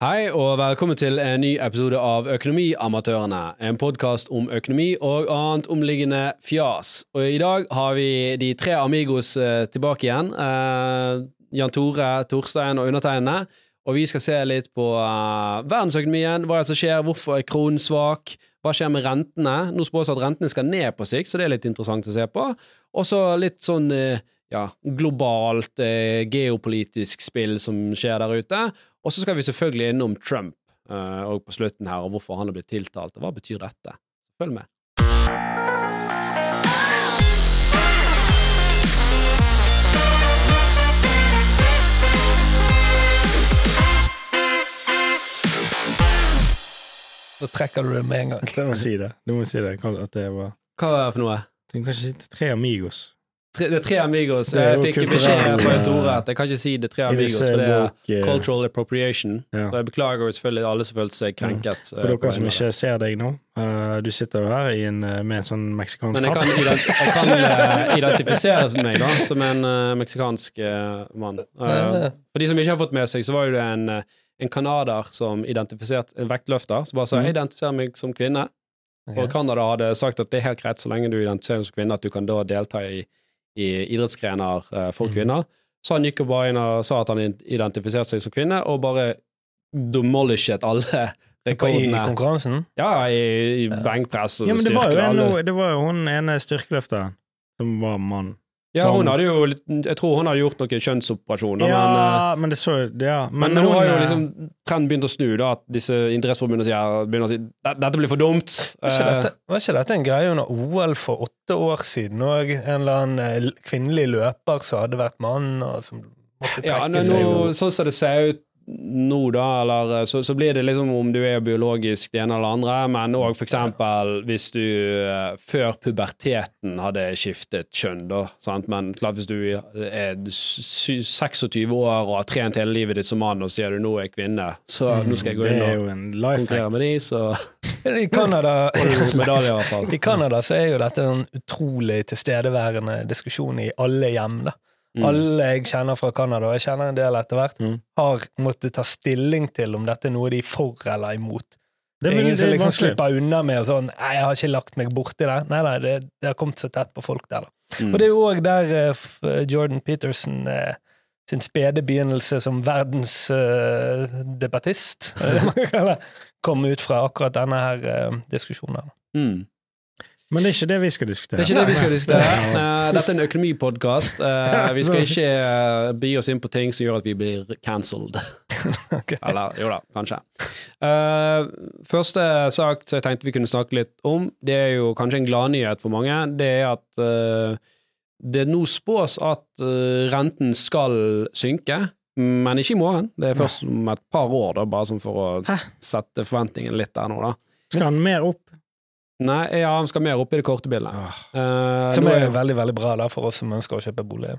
Hei og velkommen til en ny episode av Økonomiamatørene. En podkast om økonomi og annet omliggende fjas. Og i dag har vi de tre amigos eh, tilbake igjen. Eh, Jan Tore, Torstein og undertegnede. Og vi skal se litt på eh, verdensøkonomien, hva er det som skjer, hvorfor er kronen svak, hva skjer med rentene? Nå spås at rentene skal ned på sikt, så det er litt interessant å se på. Og så litt sånn eh, ja, globalt eh, geopolitisk spill som skjer der ute. Og så skal vi selvfølgelig innom Trump eh, og på slutten her, og hvorfor han har blitt tiltalt. Hva betyr dette? Følg med. Da trekker du det med en gang. Du må si det. Du må si det. At det var Hva er det for noe? Du kan ikke si tre amigos. Tre, det er tre amigos. Er Jeg fikk beskjed fra eh, Tore at jeg kan ikke si det tre amigos, for det er bok, eh, cultural appropriation. Ja. Så jeg beklager selvfølgelig alle som følte seg krenket. Ja. For dere som ikke ser deg nå, eh, du sitter jo her i en, eh, med en sånn meksikansk Men jeg kan, jeg kan eh, identifisere meg da som en uh, meksikansk eh, mann. Eh, for de som ikke har fått med seg, så var jo det en, en canadier som identifiserte en vektløfter, som bare sa Mhm. 'jeg identifiserer meg som kvinne'. Og Canada hadde sagt at det er helt greit så lenge du identifiserer deg som kvinne, at du kan da delta i, i idrettsgrener eh, for Mhm. kvinner. Så han gikk jo bare inn og sa at han identifiserte seg som kvinne, og bare demolishet alle rekordene. I konkurransen? Ja, i, i benkpress og Ja, men det var, jo en, det var jo hun ene styrkeløfteren som var mann. Ja, hun hadde jo litt, Jeg tror hun hadde gjort noen kjønnsoperasjoner, Ja, men det så ja. men, men, nå har jo eh, liksom trenden begynt å snu, da, at disse interesseforbundene sier, begynner å si "Dette- blir for dumt. Var ikke, Eh, dette, var ikke dette en greie under OL for åtte år siden òg? En eller annen eh, kvinnelig løper som hadde vært mann, og som måtte ja, nå, seg sånn som det ser ut nå, da, eller, så, så blir det liksom om du er biologisk det ene eller andre, men òg eksempel hvis du eh, før puberteten hadde skiftet kjønn, da, sant? men klart hvis du er 26 år og har trent hele livet ditt som mann, og sier du nå er jeg kvinne, så nå skal jeg gå inn og konkurrere med de, så I Canada. I Canada så er jo dette en utrolig tilstedeværende diskusjon i alle hjem. da. Mm. Alle jeg kjenner fra Canada, og jeg kjenner en del etter hvert, Mm. har måttet ta stilling til om dette er noe de er for eller imot. Det Det er ingen som liksom slipper unna med å sånn Nei, jeg har ikke lagt meg borti det. Nei, nei, det, det har kommet så tett på folk der, da. Mm. Og det er jo òg der uh, Jordan Peterson uh, sin spede begynnelse som verdensdebattist kom ut fra akkurat denne her eh, diskusjonen. Mm. Men det er ikke det vi skal diskutere. Det er ikke det vi skal diskutere. Eh, Dette er en økonomipodkast. Eh, vi skal ikke eh, by oss inn på ting som gjør at vi blir cancelled. okay. Eller jo da, kanskje. Første sak som jeg tenkte vi kunne snakke litt om, det er jo kanskje en gladnyhet for mange. Det er at det nå spås at renten skal synke, men ikke i morgen. Det er først om et par år, da, bare sånn for å Hæ? sette forventningen litt der nå, da. Skal han mer opp? Nei, ja, han skal mer opp i det korte bildet. Ah. Uh, Som er er- veldig veldig bra da, for oss som ønsker å kjøpe bolig.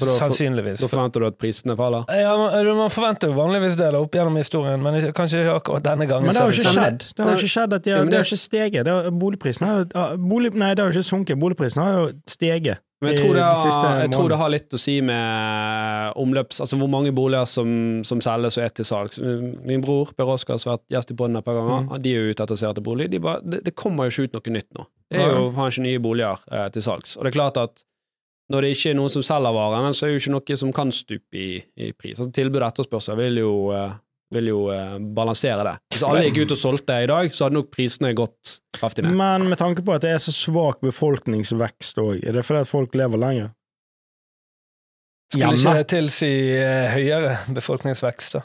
For da- Sannsynligvis. Da forventer du at prisene faller? Ja, man, man forventer jo vanligvis det da, opp gjennom historien, men kanskje ikke akkurat denne gangen. Men det har jo ikke skjedd. Det har jo ikke skjedd at de Ja, har, men det har ikke steget. Det har, boligprisen har jo bolig, Nei, det har jo ikke sunket. Boligprisen har jo steget. Men jeg tror, det de har, jeg tror det har litt å si med omløps... Altså hvor mange boliger som, som selges og er til salgs. Min bror Per Oskar, har vært gjest i podden et par ganger, Mm. de er jo ute etter å se etter bolig. De bare, det, det kommer jo ikke ut noe nytt nå. Det er jo faen ikke nye boliger eh, til salgs. Og det er klart at når det ikke er noen som selger varene, så er det jo ikke noe som kan stupe i, i pris. Altså Tilbud og etterspørsel vil jo, eh, vil jo eh, balansere det. Hvis alle gikk ut og solgte i dag, så hadde nok prisene gått kraftig ned. Men med tanke på at det er så svak befolkningsvekst òg, er det fordi at folk lever lenger? Skulle ikke det tilsi eh, høyere befolkningsvekst, da?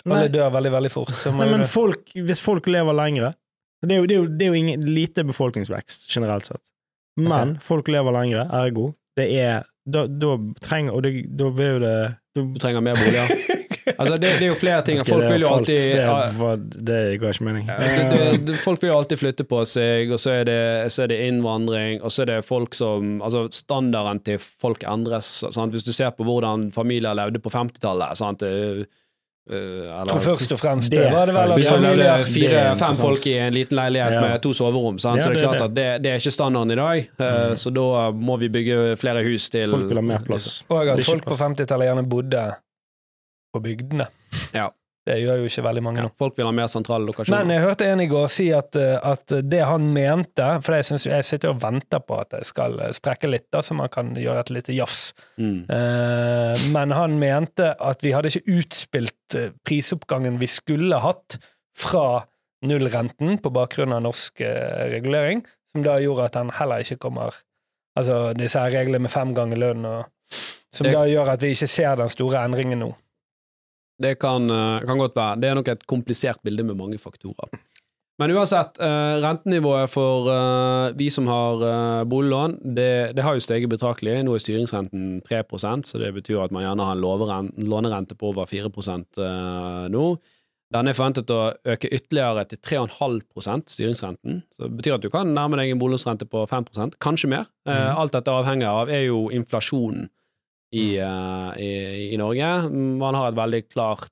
Nei. Alle dør veldig, veldig fort. Så må Nei, men folk, hvis folk lever lengre Det er jo, det er jo, det er jo ingen, lite befolkningsvekst, generelt sett. Men folk lever lengre, ergo det er Da, da trenger Og det, da vil jo det Du trenger mer boliger. Altså, det, det er jo flere ting. Folk vil jo alltid Det, var, det ga ikke mening. det, det, Folk vil jo alltid flytte på seg, og så er, det, så er det innvandring, og så er det folk som Altså, standarden til folk endres. Sant? Hvis du ser på hvordan familier levde på 50-tallet sant? Det, eh, eller- Jeg tror først og fremst Det- det var det vel at familier Det er fire-fem folk i en liten leilighet Ja. med to soverom, sant? Ja, så det er det er klart det. at det, det er ikke standarden i dag. mm. Så da må vi bygge flere hus til Folk vil ha mer plass. Og Det er at folk på 50-tallet gjerne bodde på bygdene. Ja. Det gjør jo ikke veldig mange nå. Folk vil ha mer sentrale lokasjoner. Men jeg hørte en i går si at, eh, at det han mente For jeg, synes, jeg sitter og venter på at det skal sprekke litt, da, så man kan gjøre et lite jafs. mm. Eh, men han mente at vi hadde ikke utspilt eh, prisoppgangen vi skulle hatt fra nullrenten på bakgrunn av norsk eh, regulering, som da gjorde at han heller ikke kommer Altså disse her reglene med fem ganger lønn, og, som Det- da gjør at vi ikke ser den store endringen nå. Det kan, eh, kan godt være. Det er nok et komplisert bilde med mange faktorer. Men uansett, eh, rentenivået for eh, vi som har boliglån, det, det har jo steget betraktelig. Nå er styringsrenten 3% så det betyr at man gjerne har en lånerente på over 4 eh, nå. Den er forventet å øke ytterligere til 3,5% styringsrenten. Så det betyr at du kan nærme deg en boliglånsrente på 5% kanskje mer. Mhm. Alt dette avhenger av er jo inflasjonen i, uh, i, i Norge. Man har et veldig klart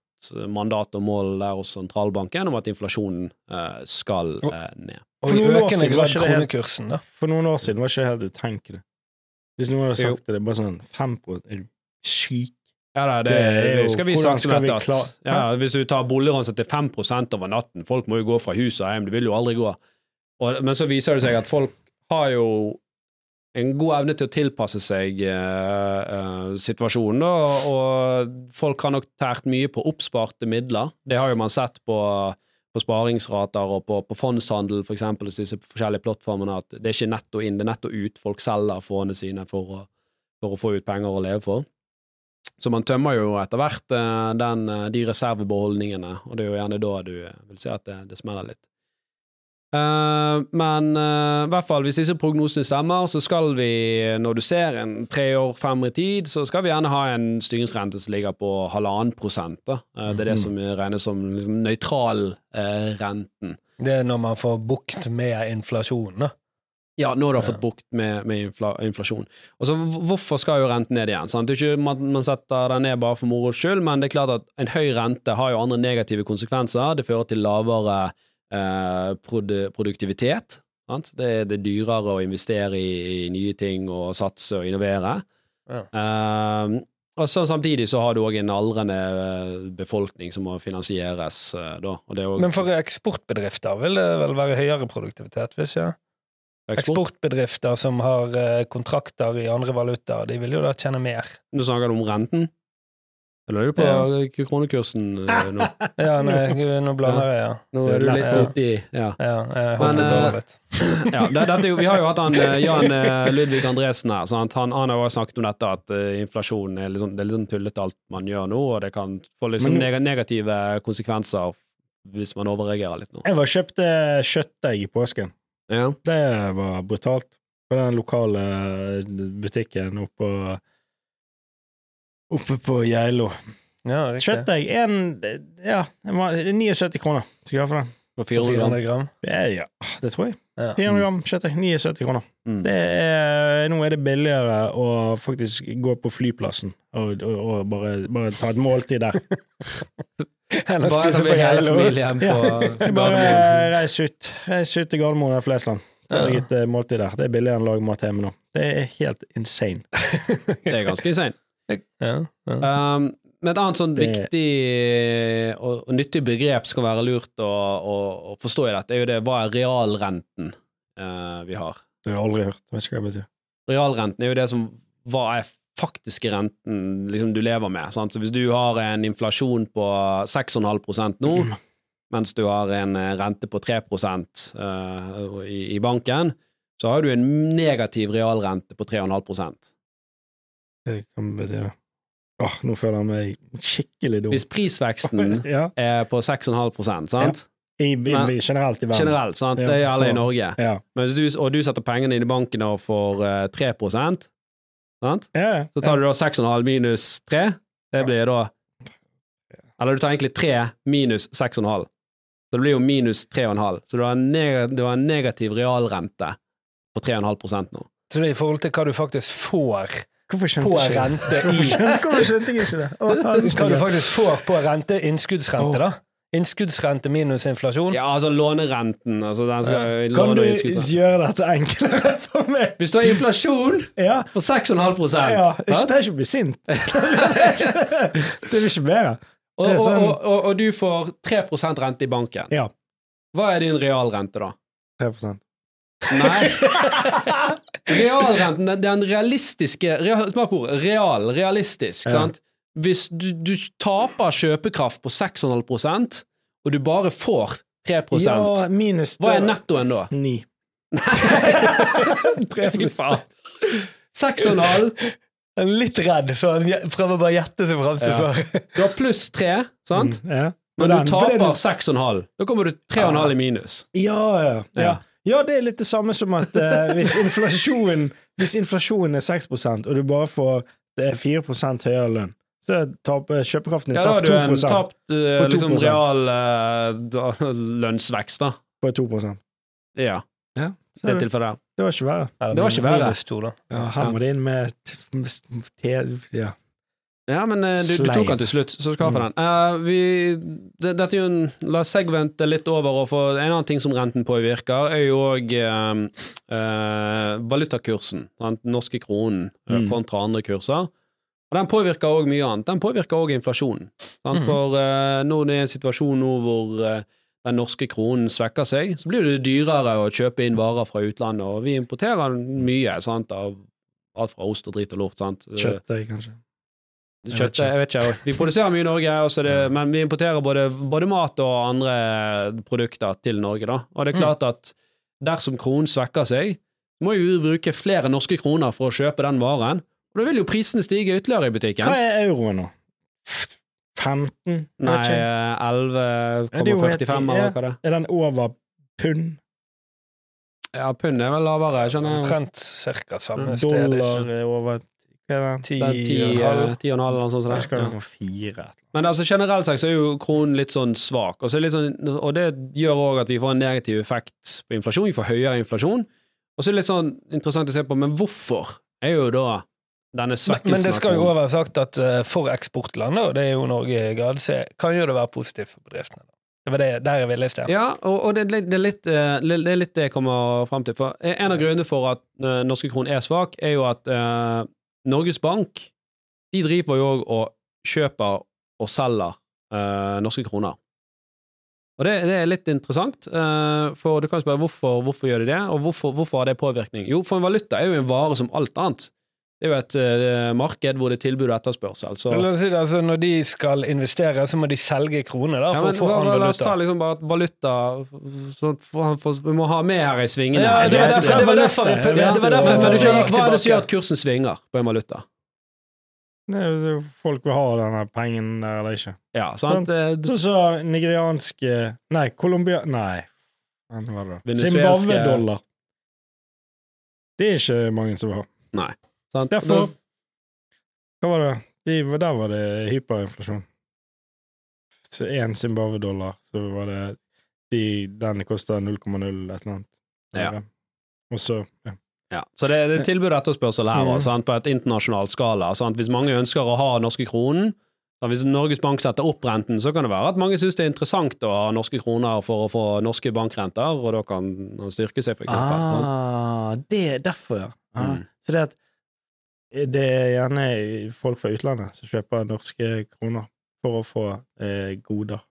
mandat og mål der hos sentralbanken om at inflasjonen uh, skal eh, ned. Og For noen år siden var ikke det helt-. For noen år siden var ikke det helt utenkelig. Hvis noen hadde Jo. sagt det, det er bare sånn fem på Er du syk? Ja, da, det, Det er jo- skal vi sagt vi dette. At, ja, hvis du tar boliglån til 5 over natten, folk må jo gå fra hus og hjem, det vil jo aldri gå. Og, men så viser det seg at folk har jo en god evne til å tilpasse seg eh, eh, situasjonen, og, og folk har nok tært mye på oppsparte midler. Det har jo man sett på, på sparingsrater og på, på fondshandel, for eksempel, hos disse forskjellige plattformene, at det er ikke netto inn, det er netto ut. Folk selger fondene sine for å, for å få ut penger å leve for. Så man tømmer jo etter hvert eh, den, de reservebeholdningene, og det er jo gjerne da du vil si at det, det smeller litt. Eh, men uh, i hvert fall, hvis disse prognosene stemmer, så skal vi, når du ser en tre år frem i tid, så skal vi gjerne ha en styringsrente som ligger på halvannen prosent. Eh, det er det som regnes som liksom, nøytralrenten. Det er når man får bukt med inflasjonen, da. Ja, når du har fått bukt med, med infla, inflasjon. Og så Hvorfor skal jo renten ned igjen? Sant? Det er ikke man, man setter den ned bare for moro skyld, men det er klart at en høy rente har jo andre negative konsekvenser. Det fører til lavere produktivitet. Sant? Det, er- det er dyrere å investere i, i nye ting og satse og innovere. Ja. Uh, og så Samtidig så har du òg en aldrende eh, befolkning som må finansieres. eh, da. Også Men for eksportbedrifter vil det vel være høyere produktivitet, vil ikke? eksport. Eksportbedrifter som har eh, kontrakter i andre valutaer, de vil jo da tjene mer. Nå snakker du om renten? Eller er du på Ja. kronekursen eh, nå? Ja, nei, nå blander jeg, ja. Nå er du litt oppi Ja. Ja, jeg Men, eh, litt. ja det, dette, vi har jo hatt han eh, Jan eh, Ludvig Andresen her. Han, han har jo snakket om dette at uh, inflasjon er litt sånn, det er litt sånn tullete alt man gjør nå, og det kan få sånn Men- neg negative konsekvenser hvis man overreagerer litt nå. Jeg var kjøpte kjøttdeig i påsken. Ja. Det var brutalt. På den lokale butikken oppå Oppe på Geilo. Ja. Kjøttdeig en Ja, det var 79 kroner skal jeg ha for den. På 400 gram. 400 gram. Ja, det tror jeg. Ja. 400 gram kjøttdeig, 79 kroner. Mm. Det er, nå er det billigere å faktisk gå på flyplassen og, og, og bare, bare ta et måltid der. Bare spise på hele Geilo. bare reis ut. Reis ut til Gardermoen eller Flesland. Ja. eh. Det er billigere enn å lage mat hjemme nå. Det er helt insane. Det er ganske insane. Ja, ja. Um, men et annet sånn Det- viktig og, og nyttig begrep skal være lurt å, å, å forstå i dette, er jo det hva er realrenten uh, vi har. Det har jeg aldri hørt. Vet ikke hva det betyr. Realrenten er jo det som hva er faktiske renten liksom du lever med. Sant? Så hvis du har en inflasjon på 6,5% nå, mens du har en eh, rente på 3 uh, i, i banken, så har du en negativ realrente på 3,5 Det kan bety det. Åh, nå føler jeg meg skikkelig dum. Hvis prisveksten ja. er på 6,5 sant? I, i, Men- i, generelt i verden. Generelt, sant? Ja. Det gjelder i Norge. Ja. Men hvis du, og du setter pengene inn i banken og får eh, 3 sant? Ja, Så tar du da 6,5 minus 3. Det blir da Eller du tar egentlig 3 minus 6,5. Så det blir jo minus 3,5. Så du har, en neg du har en negativ realrente på 3,5 nå. Så det er i forhold til hva du faktisk får Hvorfor skjønte på jeg rente Hvorfor i skjønte, hvorfor skjønte jeg ikke det? Å, Hva du faktisk får på rente, innskuddsrente, da. Innskuddsrente minus inflasjon. Ja, altså lånerenten. Altså den skal Kan låne du gjøre dette enklere for meg? Hvis du har inflasjon Ja. på 6,5 ja. Ikke Det er ikke å bli sint. Det er ikke bedre. Og, og, sånn- og, og, og du får 3% rente i banken. Ja. Hva er din realrente, da? 3 Nei. Realrenten, den, den realistiske real, Smak på ordet. Real, realistisk, Ja. sant? Hvis du, du taper kjøpekraft på 6,5% og du bare får 3 Ja, minus hva er nettoen da? 9. Nei! faen. 6,5, Jeg er litt redd, så han prøver bare å gjette seg fram til Ja. svaret. du har pluss 3, sant? Mm, ja. Men Den- du er taper den- 6,5. Da kommer du 3,5 i minus. Ja, ja, Ja. Ja. Ja, det er litt det samme som at eh, hvis, inflasjonen, hvis inflasjonen er 6 og du bare får det er 4 høyere lønn, så er kjøpekraften din Ja, da har du en tapt uh, liksom, real uh, lønnsvekst, da. på 2 Ja, Ja, det det tilfellet. det var ikke verre. Det var ikke verre. Ja, her må det inn med te... Ja. Ja, men eh, du, du tok den til slutt, så skal du ha Mm. den. Uh, vi, det, dette er jo en, La oss segvente litt over, og for en annen ting som renten påvirker, er jo òg uh, uh, valutakursen. Den norske kronen eh, Mm. kontra andre kurser. Og Den påvirker òg mye annet. Den påvirker òg inflasjonen. Sant? Mhm. For når det er en situasjon nå hvor den norske kronen svekker seg, så blir det dyrere å kjøpe inn varer fra utlandet, og vi importerer mye sant? av alt fra ost og drit og lort. Sant? Kjøttdeig, kanskje. Jeg vet Kjøttet, jeg vet ikke. Vi produserer mye i Norge, det, men vi importerer både, både mat og andre produkter til Norge. Da. Og det er klart at dersom kronen svekker seg, må jo vi bruke flere norske kroner for å kjøpe den varen. Og da vil jo prisene stige ytterligere i butikken. Hva er euroen nå? 15? Nei, vet ikke. eh, Ja, det er jo helt- 11,45 eller hva det er. Er den over pund? Ja, pund er vel lavere, skjønner jeg. Omtrent cirka samme Mm. sted. Dollar er over Hva er den? Ti Det er ti, og en halv. eh, ti og en halv eller noe sånt. som Jeg det. skal Ja. fire. Men altså, generelt sett så er jo kronen litt sånn svak, og, så er det litt sånn, og det gjør òg at vi får en negativ effekt på inflasjon. Vi får høyere inflasjon. Og så er det litt sånn interessant å se på, men hvorfor er jo da denne svekkelsen men det skal jo være sagt at eh, for eksportlandet, og det er jo Norge i grad, så kan jo det være positivt for bedriftene. Det var det, der jeg ville i sted. Ja, og, og det, er litt- det, er litt, eh, det er litt det jeg kommer fram til. For en av grunnene for at eh, norske kroner er svak, er jo at eh, Norges Bank de driver jo òg og kjøper og selger eh, norske kroner. Og det, det er litt interessant, eh, for du kan spørre hvorfor, hvorfor gjør de det, og hvorfor, hvorfor har det påvirkning? Jo, for en valuta er jo en vare som alt annet. Det er jo et uh, marked hvor det er tilbud og etterspørsel. Så La oss si det, altså Når de skal investere, så må de selge kroner da, ja, for men, å få annen valuta. La oss ta liksom bare valuta sånn, for, for, Vi må ha med her i svingene. Ja, det var derfor, det var derfor, det var ikke. derfor For hva er det som gjør at kursen svinger på en valuta? Det er Folk vil ha denne pengen der eller ikke. Ja, sant? Eh, Sånn som nigerianske Nei, Colombia Nei, hva var det da? Zimbabwe-dollar. Det er ikke mange som vil ha. Sant? Derfor Hva var det? De, der var det hyperinflasjon. Én Zimbabwe-dollar, så var det de, Den kosta 0,0 et eller annet. Ja. Og så ja. Ja, så det, det er tilbud og etterspørsel her, mm. sant, på et internasjonalt skala. Sant? Hvis mange ønsker å ha norske kronen, hvis Norges Bank setter opp renten, så kan det være at mange syns det er interessant å ha norske kroner for å få norske bankrenter, og da kan man styrke seg, for eksempel. Ah, det er derfor, ja. Ah. Mm. Så det at det er gjerne folk fra utlandet som kjøper norske kroner for å få eh, goder.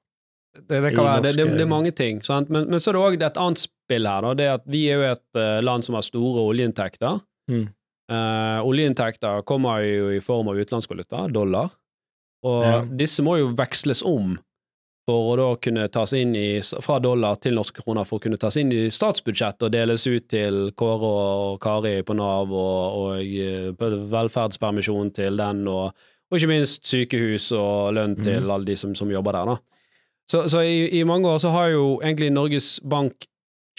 Det, det, være, det, det, er mange ting, sant? Men, men så er det òg et annet spill her, da. Det at vi er jo et eh, land som har store oljeinntekter. Mm. Eh, oljeinntekter kommer jo i form av utenlandsvaluta, dollar, og Ja. disse må jo veksles om for å kunne tas inn i, fra dollar til norske kroner, for å kunne tas inn i statsbudsjettet og deles ut til Kåre og Kari på Nav, og, og eh, velferdspermisjon til den, og, og ikke minst sykehus og lønn til mm. alle de som, som jobber der, da. Så, så i, i mange år så har jo egentlig Norges Bank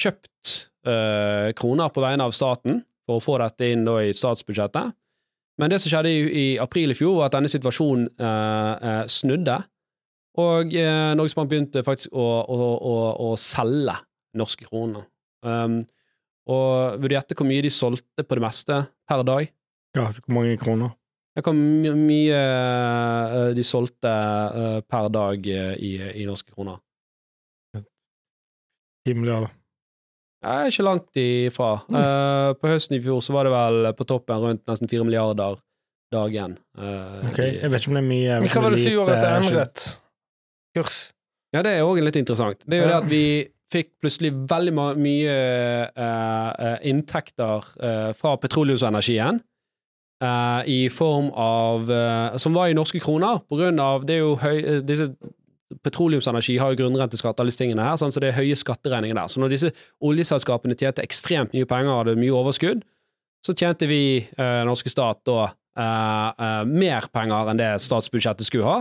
kjøpt øh, kroner på vegne av staten for å få dette inn da i statsbudsjettet. Men det som skjedde i, i april i fjor, var at denne situasjonen øh, snudde, og eh, Norges Bank begynte faktisk å, å, å, å selge norske kroner. Um, og vil du gjette hvor mye de solgte på det meste per dag? Ja, hvor mange kroner? Ja, Hvor my- mye eh, de solgte eh, per dag eh, i, i norske kroner? Ti milliarder. Er ikke langt ifra. Mm. Eh, på høsten i fjor så var det vel på toppen rundt nesten fire milliarder dagen. eh, Ok, Jeg vet ikke om det er mye. Hva var det som gjorde at det endret? Kurs. Ja, det er òg litt interessant. Det er jo det at vi fikk plutselig veldig mye uh, inntekter uh, fra petroleumsenergien. Uh, I form av Som var i norske kroner, på grunn av Det er jo høy disse Petroleumsenergi har jo grunnrenteskatt, alle disse tingene her, sånn, så det er høye skatteregninger der. Så når disse oljeselskapene tjente ekstremt mye penger og hadde mye overskudd, så tjente vi, norske stat, da mer penger enn det statsbudsjettet skulle ha.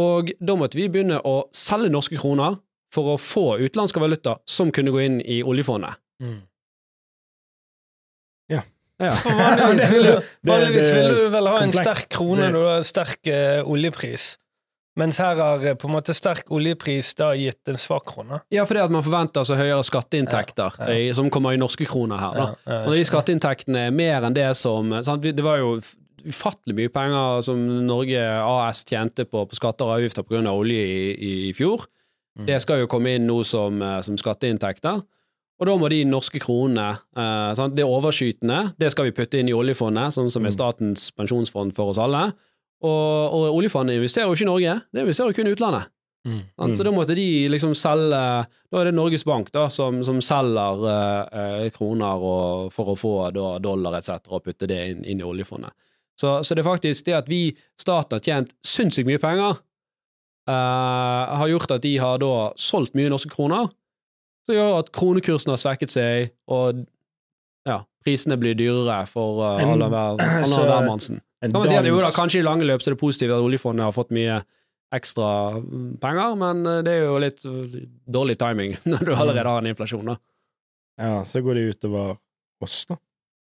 Og da måtte vi begynne å selge norske kroner for å få utenlandske valuta som kunne gå inn i oljefondet. Ja. Ja. Vanligvis vil, du, vanligvis det er vil du vel ha en sterk krone når du har sterk uh, oljepris, mens her har eh, på en måte sterk oljepris da gitt en svak krone. ja, fordi at man forventer så høyere skatteinntekter Ja, ja. som kommer i norske kroner her. Da. Ja, ja, Og de skatteinntektene er mer enn det som sant? Det var jo ufattelig mye penger som Norge AS tjente på, på skatter og avgifter pga. olje i, i, i fjor. Mm. Det skal jo komme inn nå som, eh, som skatteinntekter. Og da må de norske kronene, eh, sant? det overskytende, det skal vi putte inn i oljefondet, sånn som er Mm. Statens pensjonsfond for oss alle. Og, og oljefondet investerer jo ikke i Norge, det investerer jo kun i utlandet. Mm. Sant? Så da måtte de liksom selge Da er det Norges Bank da, som, som selger eh, eh, kroner og, for å få da, dollar etc. og putte det inn, inn i oljefondet. Så, så det er faktisk det at vi, staten, har tjent sinnssykt mye penger, uh, har gjort at de har da solgt mye norske kroner, som gjør at kronekursen har svekket seg, og ja, prisene blir dyrere for uh, alle hver- hvermannsen. Kan man si at jo da, kanskje i lange løp så er det positivt at oljefondet har fått mye ekstra mm, penger, men eh, det er jo litt dårlig timing når du allerede har en inflasjon, da. Ja, så går det utover oss, da.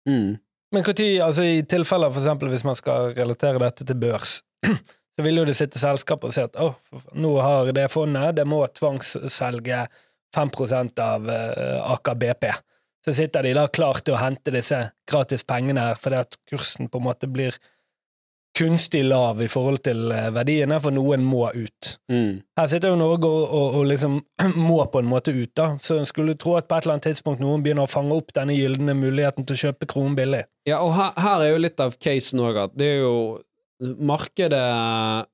Mm. Men hvor tid, altså i tilfeller eksempel hvis man skal relatere dette til børs, så vil jo det sitte selskap og si at oh, nå har det fondet, det må tvangsselge 5 av uh, Aker BP. Så sitter de da klar til å hente disse gratis pengene her, fordi at kursen på en måte blir kunstig lav i forhold til eh, verdiene, for noen må ut. Mm. Her sitter jo Norge og, og, og liksom må på en måte ut, da. Så en skulle tro at på et eller annet tidspunkt noen begynner å fange opp denne gylne muligheten til å kjøpe kronen billig. Ja, og her, her er jo litt av casen òg, at det er jo Markedet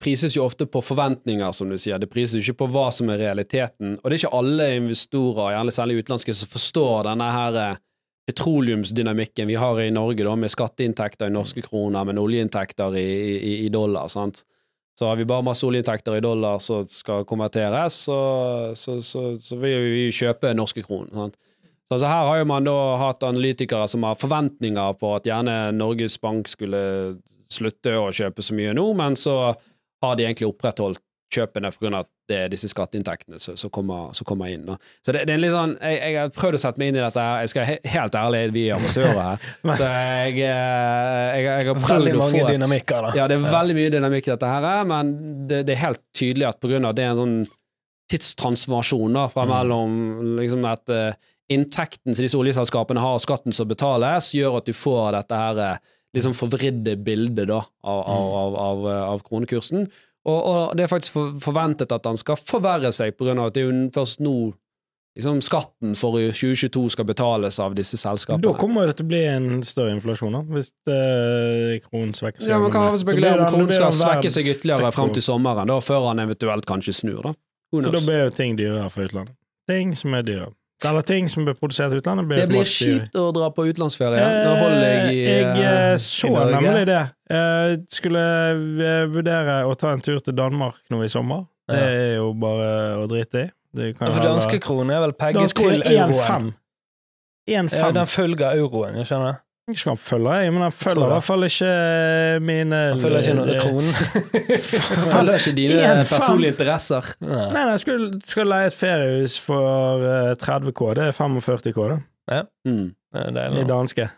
prises jo ofte på forventninger, som du sier. Det prises jo ikke på hva som er realiteten. Og det er ikke alle investorer, gjerne særlig utenlandske, som forstår denne her eh, petroleumsdynamikken vi har i Norge, da, med skatteinntekter i norske kroner, men oljeinntekter i, i, i dollar. sant? Så har vi bare masse oljeinntekter i dollar som skal konverteres, så, så, så, så vil vi kjøpe norske kroner. Så altså her har man da hatt analytikere som har forventninger på at gjerne Norges Bank skulle slutte å kjøpe så mye nå, men så har de egentlig opprettholdt kjøpene er disse skatteinntektene som, kommer, kommer inn. Så det, det er en litt sånn, jeg, jeg har prøvd å sette meg inn i dette, her. jeg skal he, helt ærlig, vi er amatører her, så jeg, eh, jeg, jeg har prøvd Veldig å få Veldig mange dynamikker, da. ja, det er veldig mye dynamikk i dette her, men det, det er helt tydelig at av at det er en sånn tidstransformasjon da, fra Mm. mellom liksom at eh, inntekten som disse oljeselskapene har, og skatten som betales, gjør at du får dette her eh, liksom forvridde bildet da, av, av, av, av, eh, av kronekursen. Og, og det er faktisk for, forventet at den skal forverre seg, på grunn av at det er jo først nå liksom skatten for 2022 skal betales av disse selskapene. Da kommer det til å bli en større inflasjon, da, hvis uh, kronen svekker seg. Ja, Man kan spekulere om kronen skal svekke seg ytterligere frem fram til sommeren, da, før han eventuelt kanskje snur. da. Så da blir jo ting dyrere for utlandet. Ting som er dyrere. Eller ting som blir produsert i utlandet, blir Det blir kjipt å dra på utenlandsferie. Da holder jeg i, Eh, jeg eh, eh, så nemlig det. Jeg skulle vurdere å ta en tur til Danmark nå i sommer. Det er jo bare å drite i. Det kan Ja, for danske kroner er vel pegget til euroen. 1,5. 1,5. Ja, den følger euroen, jeg skjønner. Jeg vet ikke hva han følger, jeg, men han følger i hvert fall ikke mine Han følger ikke noe det- kronen. Følger ikke dine personlige interesser. Ja. Nei, nei, jeg skulle, skal leie et feriehus for eh, 30K. Det er 45K, det. Mm. Ja, det er I danske.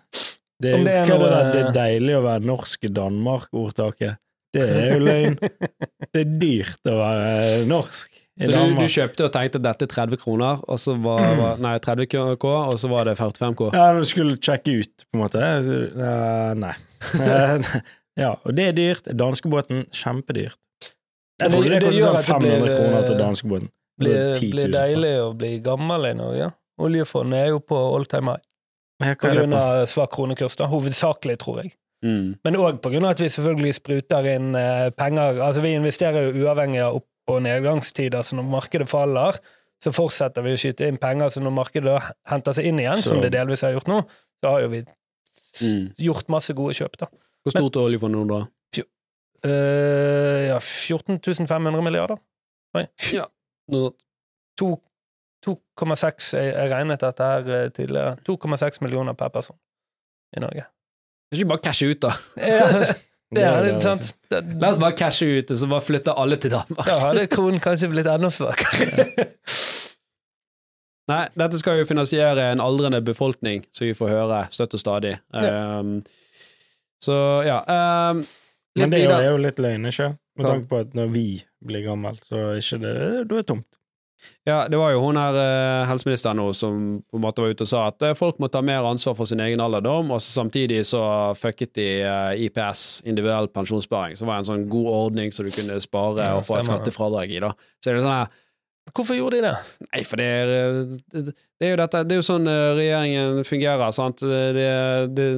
Det er, det er det, noe- det er deilig å være norsk i Danmark-ordtaket. Det er jo løgn. Det er dyrt å være norsk du, du kjøpte og tenkte dette er 30 kroner, og så var, var Nei, 30 K, og så var det 45 K. Ja, du skulle sjekke ut, på en måte. Så, uh, nei. Ja, og det er dyrt. Danskebåten, kjempedyrt. Jeg tror det, det- det kostet gjør sånn at det 500 blir, kroner til eh, danskebåten. Blir, Altså blir deilig å bli gammel i Norge. Oljefondet er jo på all time high Ja, på det grunn av svak kronekurs, da. Hovedsakelig, tror jeg. Mm. Men òg på grunn av at vi selvfølgelig spruter inn eh, penger. Altså, vi investerer jo uavhengig av opp- på nedgangstider, så når markedet faller, så fortsetter vi å skyte inn penger, så når markedet henter seg inn igjen, Så- som det delvis har gjort nå, så har jo vi Mm. gjort masse gode kjøp, da. Hvor stort er oljefondet nå, da? Uh, ja, 14 500 milliarder. Ja. 2,6 Jeg jeg regnet dette her eh, tidligere. 2,6 millioner per person i Norge. det er ikke bare cashe ut, da. Ja, det er det, det, sant? Det- La oss bare cashe ut, og så bare flytte alle til Danmark. Da hadde kronen kanskje blitt enda svakere. Nei, dette skal jo finansiere en aldrende befolkning, som vi får høre støtt og stadig. Ja. Um, så ja um, litt Men det er jo, er jo litt løgn, ikke? Med tanke på at når vi blir gammel, så er ikke det Da er det tomt. Ja, det var jo hun her eh, helseministeren nå som på en måte var ute og sa at eh, folk må ta mer ansvar for sin egen alderdom, og samtidig så fucket de eh, IPS, individuell pensjonssparing, som var en sånn god ordning så du kunne spare Ja, og få et skattefradrag i, da. Så er det sånn her Hvorfor gjorde de det? Nei, for det er, det, er jo dette Det er jo sånn regjeringen fungerer, sant. Det, det,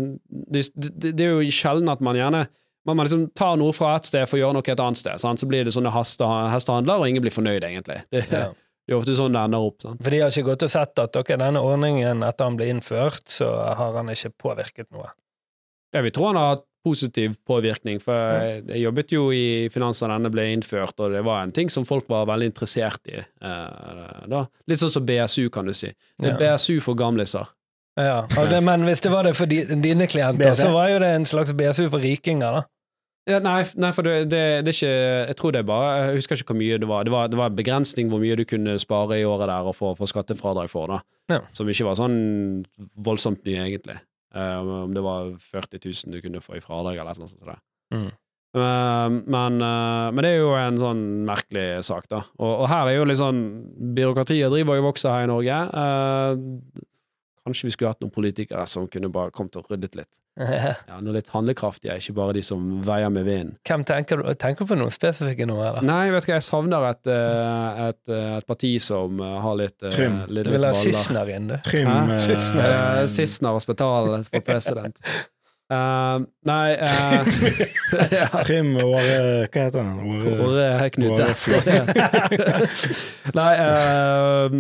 det, er jo sjelden at man gjerne man man liksom tar noe fra et sted for å gjøre noe et annet sted. Sant? Så blir det sånne haste, hestehandler, og ingen blir fornøyd, egentlig. Det, Ja. Det er ofte sånn det ender opp. Sant? For de har ikke gått og sett at ok, denne ordningen, etter han ble innført, så har han ikke påvirket noe. Jeg vil tro han har hatt positiv påvirkning, for jeg, jeg jobbet jo i finans da denne ble innført, og det var en ting som folk var veldig interessert i. Eh, da. Litt sånn som BSU, kan du si. Det er Ja. BSU for gamliser. Ja, det, Men hvis det var det for dine klienter, BSU. så var jo det en slags BSU for rikinger, da. Ja, nei, nei, for det, det, det er ikke Jeg tror det er bare Jeg husker ikke hvor mye det var. Det var, det var en begrensning hvor mye du kunne spare i året der og få, få skattefradrag for, da. Ja. Som ikke var sånn voldsomt mye, egentlig. Eh, om det var 40 000 du kunne få i fradrag, eller noe sånt. Mm. Eh, men, uh, men det er jo en sånn merkelig sak, da. Og, og her er jo litt sånn Byråkratiet driver og vokser her i Norge. Kanskje vi skulle hatt noen politikere som kunne bare kommet og ryddet litt. Ja, Noe litt handlekraftige, ikke bare de som veier med vinden. Hvem tenker du Tenker du på noen spesifikke nå, eller? Nei, vet du hva, jeg savner et, eh, et, eh, et parti som eh, har litt, Trym. litt, Du vil ha. Sissener inn, du. Trym Sissener. og Spetal for president. Uh, nei uh, ja, Trym Åre Hva heter den? Åre Knute. nei, eh,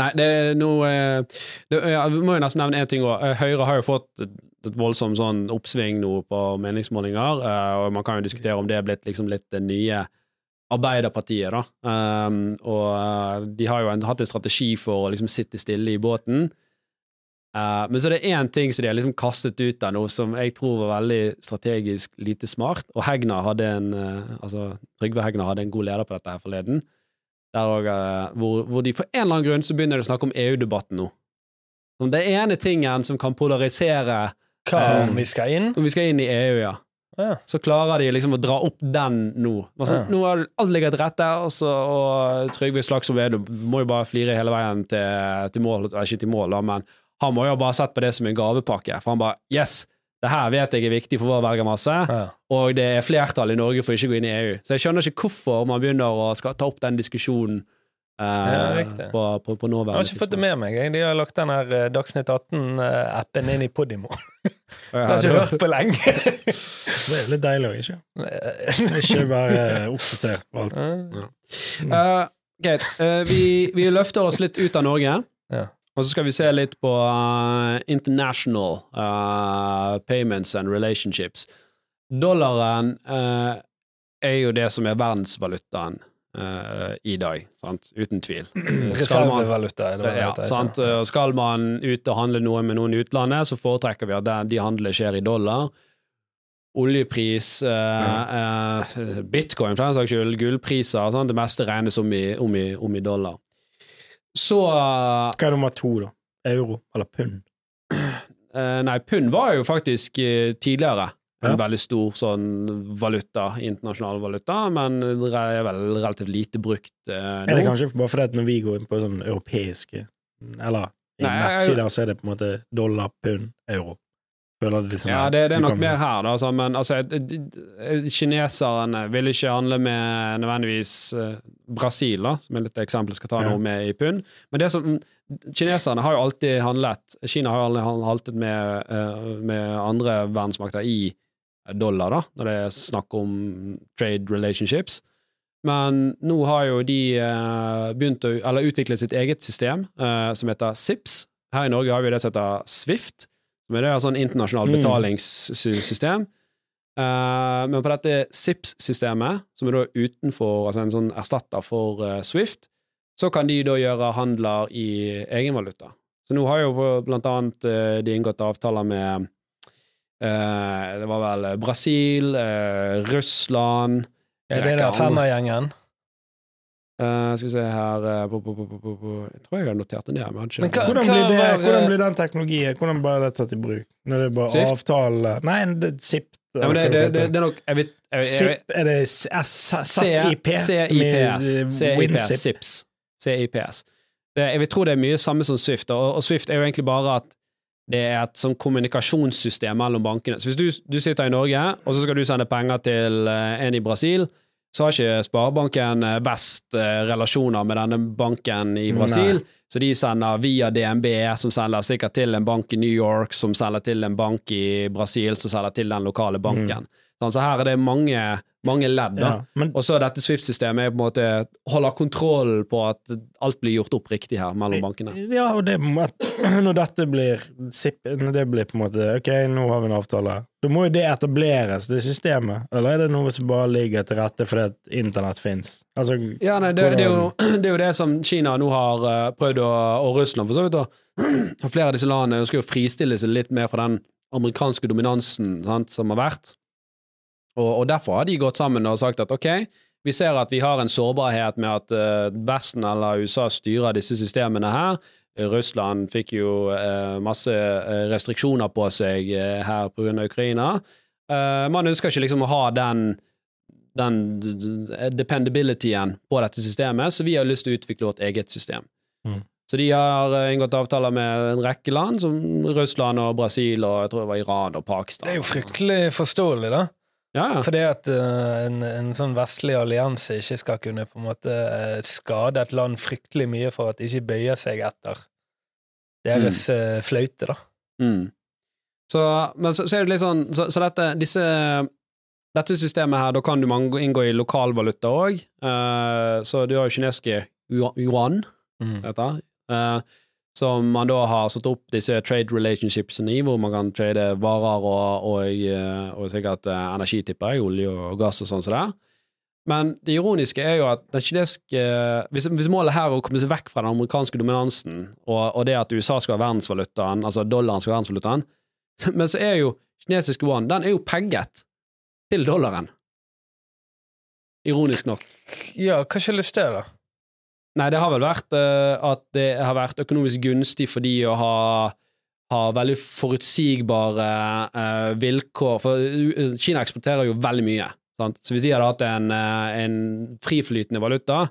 nei, det er noe eh, det, Vi må jo nesten nevne én ting òg. Høyre har jo fått et, voldsomt sånn oppsving nå på meningsmålinger, eh, og man kan jo diskutere om det er blitt liksom litt det nye Arbeiderpartiet, da. Um, og eh, de har jo hatt en strategi for å liksom sitte stille i båten. Eh, men så er det én ting som de har liksom kastet ut av noe som jeg tror var veldig strategisk lite smart, og Hegna hadde en eh, altså Trygve Hegna hadde en god leder på dette her forleden, der også, eh, hvor, hvor de for en eller annen grunn så begynner de å snakke om EU-debatten nå. Som det ene tingen som kan polarisere Hva om um, vi skal inn? om vi skal inn i EU, ja Ja. så klarer de liksom å dra opp den nå. Altså, Ja. Nå har alt ligget til rette, og, så, og Trygve Slagsvold Vedum må jo bare flire hele veien til, til mål, eh, ikke til mål, da, men han må jo bare sett på det som en gavepakke, for han bare Yes! Det her vet jeg er viktig for vår velgermasse, Ja. og det er flertall i Norge for ikke å gå inn i EU. Så jeg skjønner ikke hvorfor man begynner å skal ta opp den diskusjonen eh, Ja, på, på, på nåværende Jeg har ikke fått det med meg. jeg. De har lagt den her eh, Dagsnytt 18-appen inn i Podimo. Jeg har ikke hørt på lenge. Det er litt deilig, å ikke? Ikke bare oppdatert på alt. Uh, okay. uh, vi, vi løfter oss litt ut av Norge. Ja. Og så skal vi se litt på uh, international uh, payments and relationships. Dollaren uh, er jo det som er verdensvalutaen i dag, sant? uten tvil. Reservevaluta, er det hva det ja, heter. sant? Og skal man ut og handle noe med noen i utlandet, så foretrekker vi at de handlene skjer i dollar. Oljepris, eh, eh, bitcoin for den saks skyld, gullpriser, det meste regnes om i, om i, om i dollar. Så Hva er nummer to, da? Euro eller pund? eh, Nei, pund var jo faktisk eh, tidligere en Ja. veldig stor sånn valuta, internasjonal valuta, men det er vel relativt lite brukt eh, Er det kanskje bare fordi at når vi går inn på sånn europeiske Eller i Nei, nettsider, så er det på en måte dollar, pund, euro. Føler det sånn Ja, det, det er nok mer her, da. Altså, men altså, kineserne vil ikke handle med nødvendigvis eh, Brasil, da, som er litt eksempel skal ta nå med i pund. Men det som Kineserne har jo alltid handlet Kina har jo aldri handlet med, eh, med andre verdensmakter i dollar, da, når det er snakk om trade relationships. Men nå har jo de eh, begynt å eller utvikle sitt eget system som heter SIPS. Her i Norge har vi det som heter Swift, som er det sånn internasjonalt Mm. betalingssystem. Uh, men på dette SIPS-systemet, som er da utenfor, altså en sånn erstatter for uh, Swift, så kan de da gjøre handler i egenvaluta. Så nå har jo blant annet uh, de inngått avtaler med Det var vel Brasil, Russland Er det er andre. femmergjengen? Eh, skal vi se her uh, bo, bo, bo, på, på, på. Jeg tror jeg har notert den ned. Men hva- Hvordan blir, det, var, hvordan blir den teknologien Hvordan blir det tatt i bruk? Når det er bare Swift? avtale Nei, det SIP. ja, men det, det, det, det er nok jeg vet, jeg, jeg, SIP, er det SIP? CIPS. CIPS. SIPS. CIPS. Jeg vil tro det er mye samme som Swift, og, og Swift er jo egentlig bare at det er et sånn kommunikasjonssystem mellom bankene. Så hvis du, du sitter i Norge, og så skal du sende penger til uh, en i Brasil, så har ikke Sparebanken eh, Vest eh, relasjoner med denne banken i Brasil. Nei. Så de sender via DNB, som sender sikkert til en bank i New York, som sender til en bank i Brasil, som sender til den lokale banken. Mm. så her er det mange, mange ledd, da. Ja, men Og så dette Swift-systemet er på en måte holder kontroll på at alt blir gjort opp riktig her mellom bankene. Ja, og det når dette blir når det blir på en måte Ok, nå har vi en avtale. Da må jo det etableres, det systemet. Eller er det noe som bare ligger til rette fordi at internett fins? Altså, Ja, nei, det, det, er jo, det er jo det som Kina nå har eh, prøvd, å, og Russland for så vidt. Og flere av disse landene ønsker jo å fristille seg litt mer fra den amerikanske dominansen sant, som har vært. Og, og derfor har de gått sammen og sagt at ok, vi ser at vi har en sårbarhet med at eh, Vesten eller USA styrer disse systemene her. Russland fikk jo eh, masse eh, restriksjoner på seg eh, her av Ukraina. Man ønsker ikke liksom å ha den den dependabilityen på dette systemet, så vi har lyst til å utvikle vårt eget system. Mm. Så de har inngått avtaler med en rekke land, som Russland og Brasil og jeg tror det var Iran og Pakistan. Det er jo fryktelig forståelig, da. Ja. Fordi at uh, en, en sånn vestlig allianse ikke skal kunne på en måte eh, skade et land fryktelig mye for at de ikke bøyer seg etter deres eh, fløyte, da. Mm. Så, men så, så er det litt sånn Så, så dette, disse, dette systemet her, da kan du man inngå i lokalvaluta òg. så du har jo kinesiske yuan, Mm. dette, eh, som man da har satt opp disse trade relationshipsene i, hvor man kan trade varer og, og, eh, og sikkert energitipper, energi, tipper jeg, olje og gass og sånn som det. Men det ironiske er jo at den kinesiske hvis, hvis målet her er å komme seg vekk fra den amerikanske dominansen, og, og det at USA skal ha verdensvalutaen, altså dollaren skal ha verdensvalutaen, men så er jo kinesisk yuan den er jo pegget til dollaren. Ironisk nok. Ja, hva skyldes det, da? Nei, det har vel vært uh, at det har vært økonomisk gunstig for de å ha, ha veldig forutsigbare uh, vilkår, for uh, Kina eksporterer jo veldig mye. Sant? Så hvis de hadde hatt en, eh, en friflytende valuta,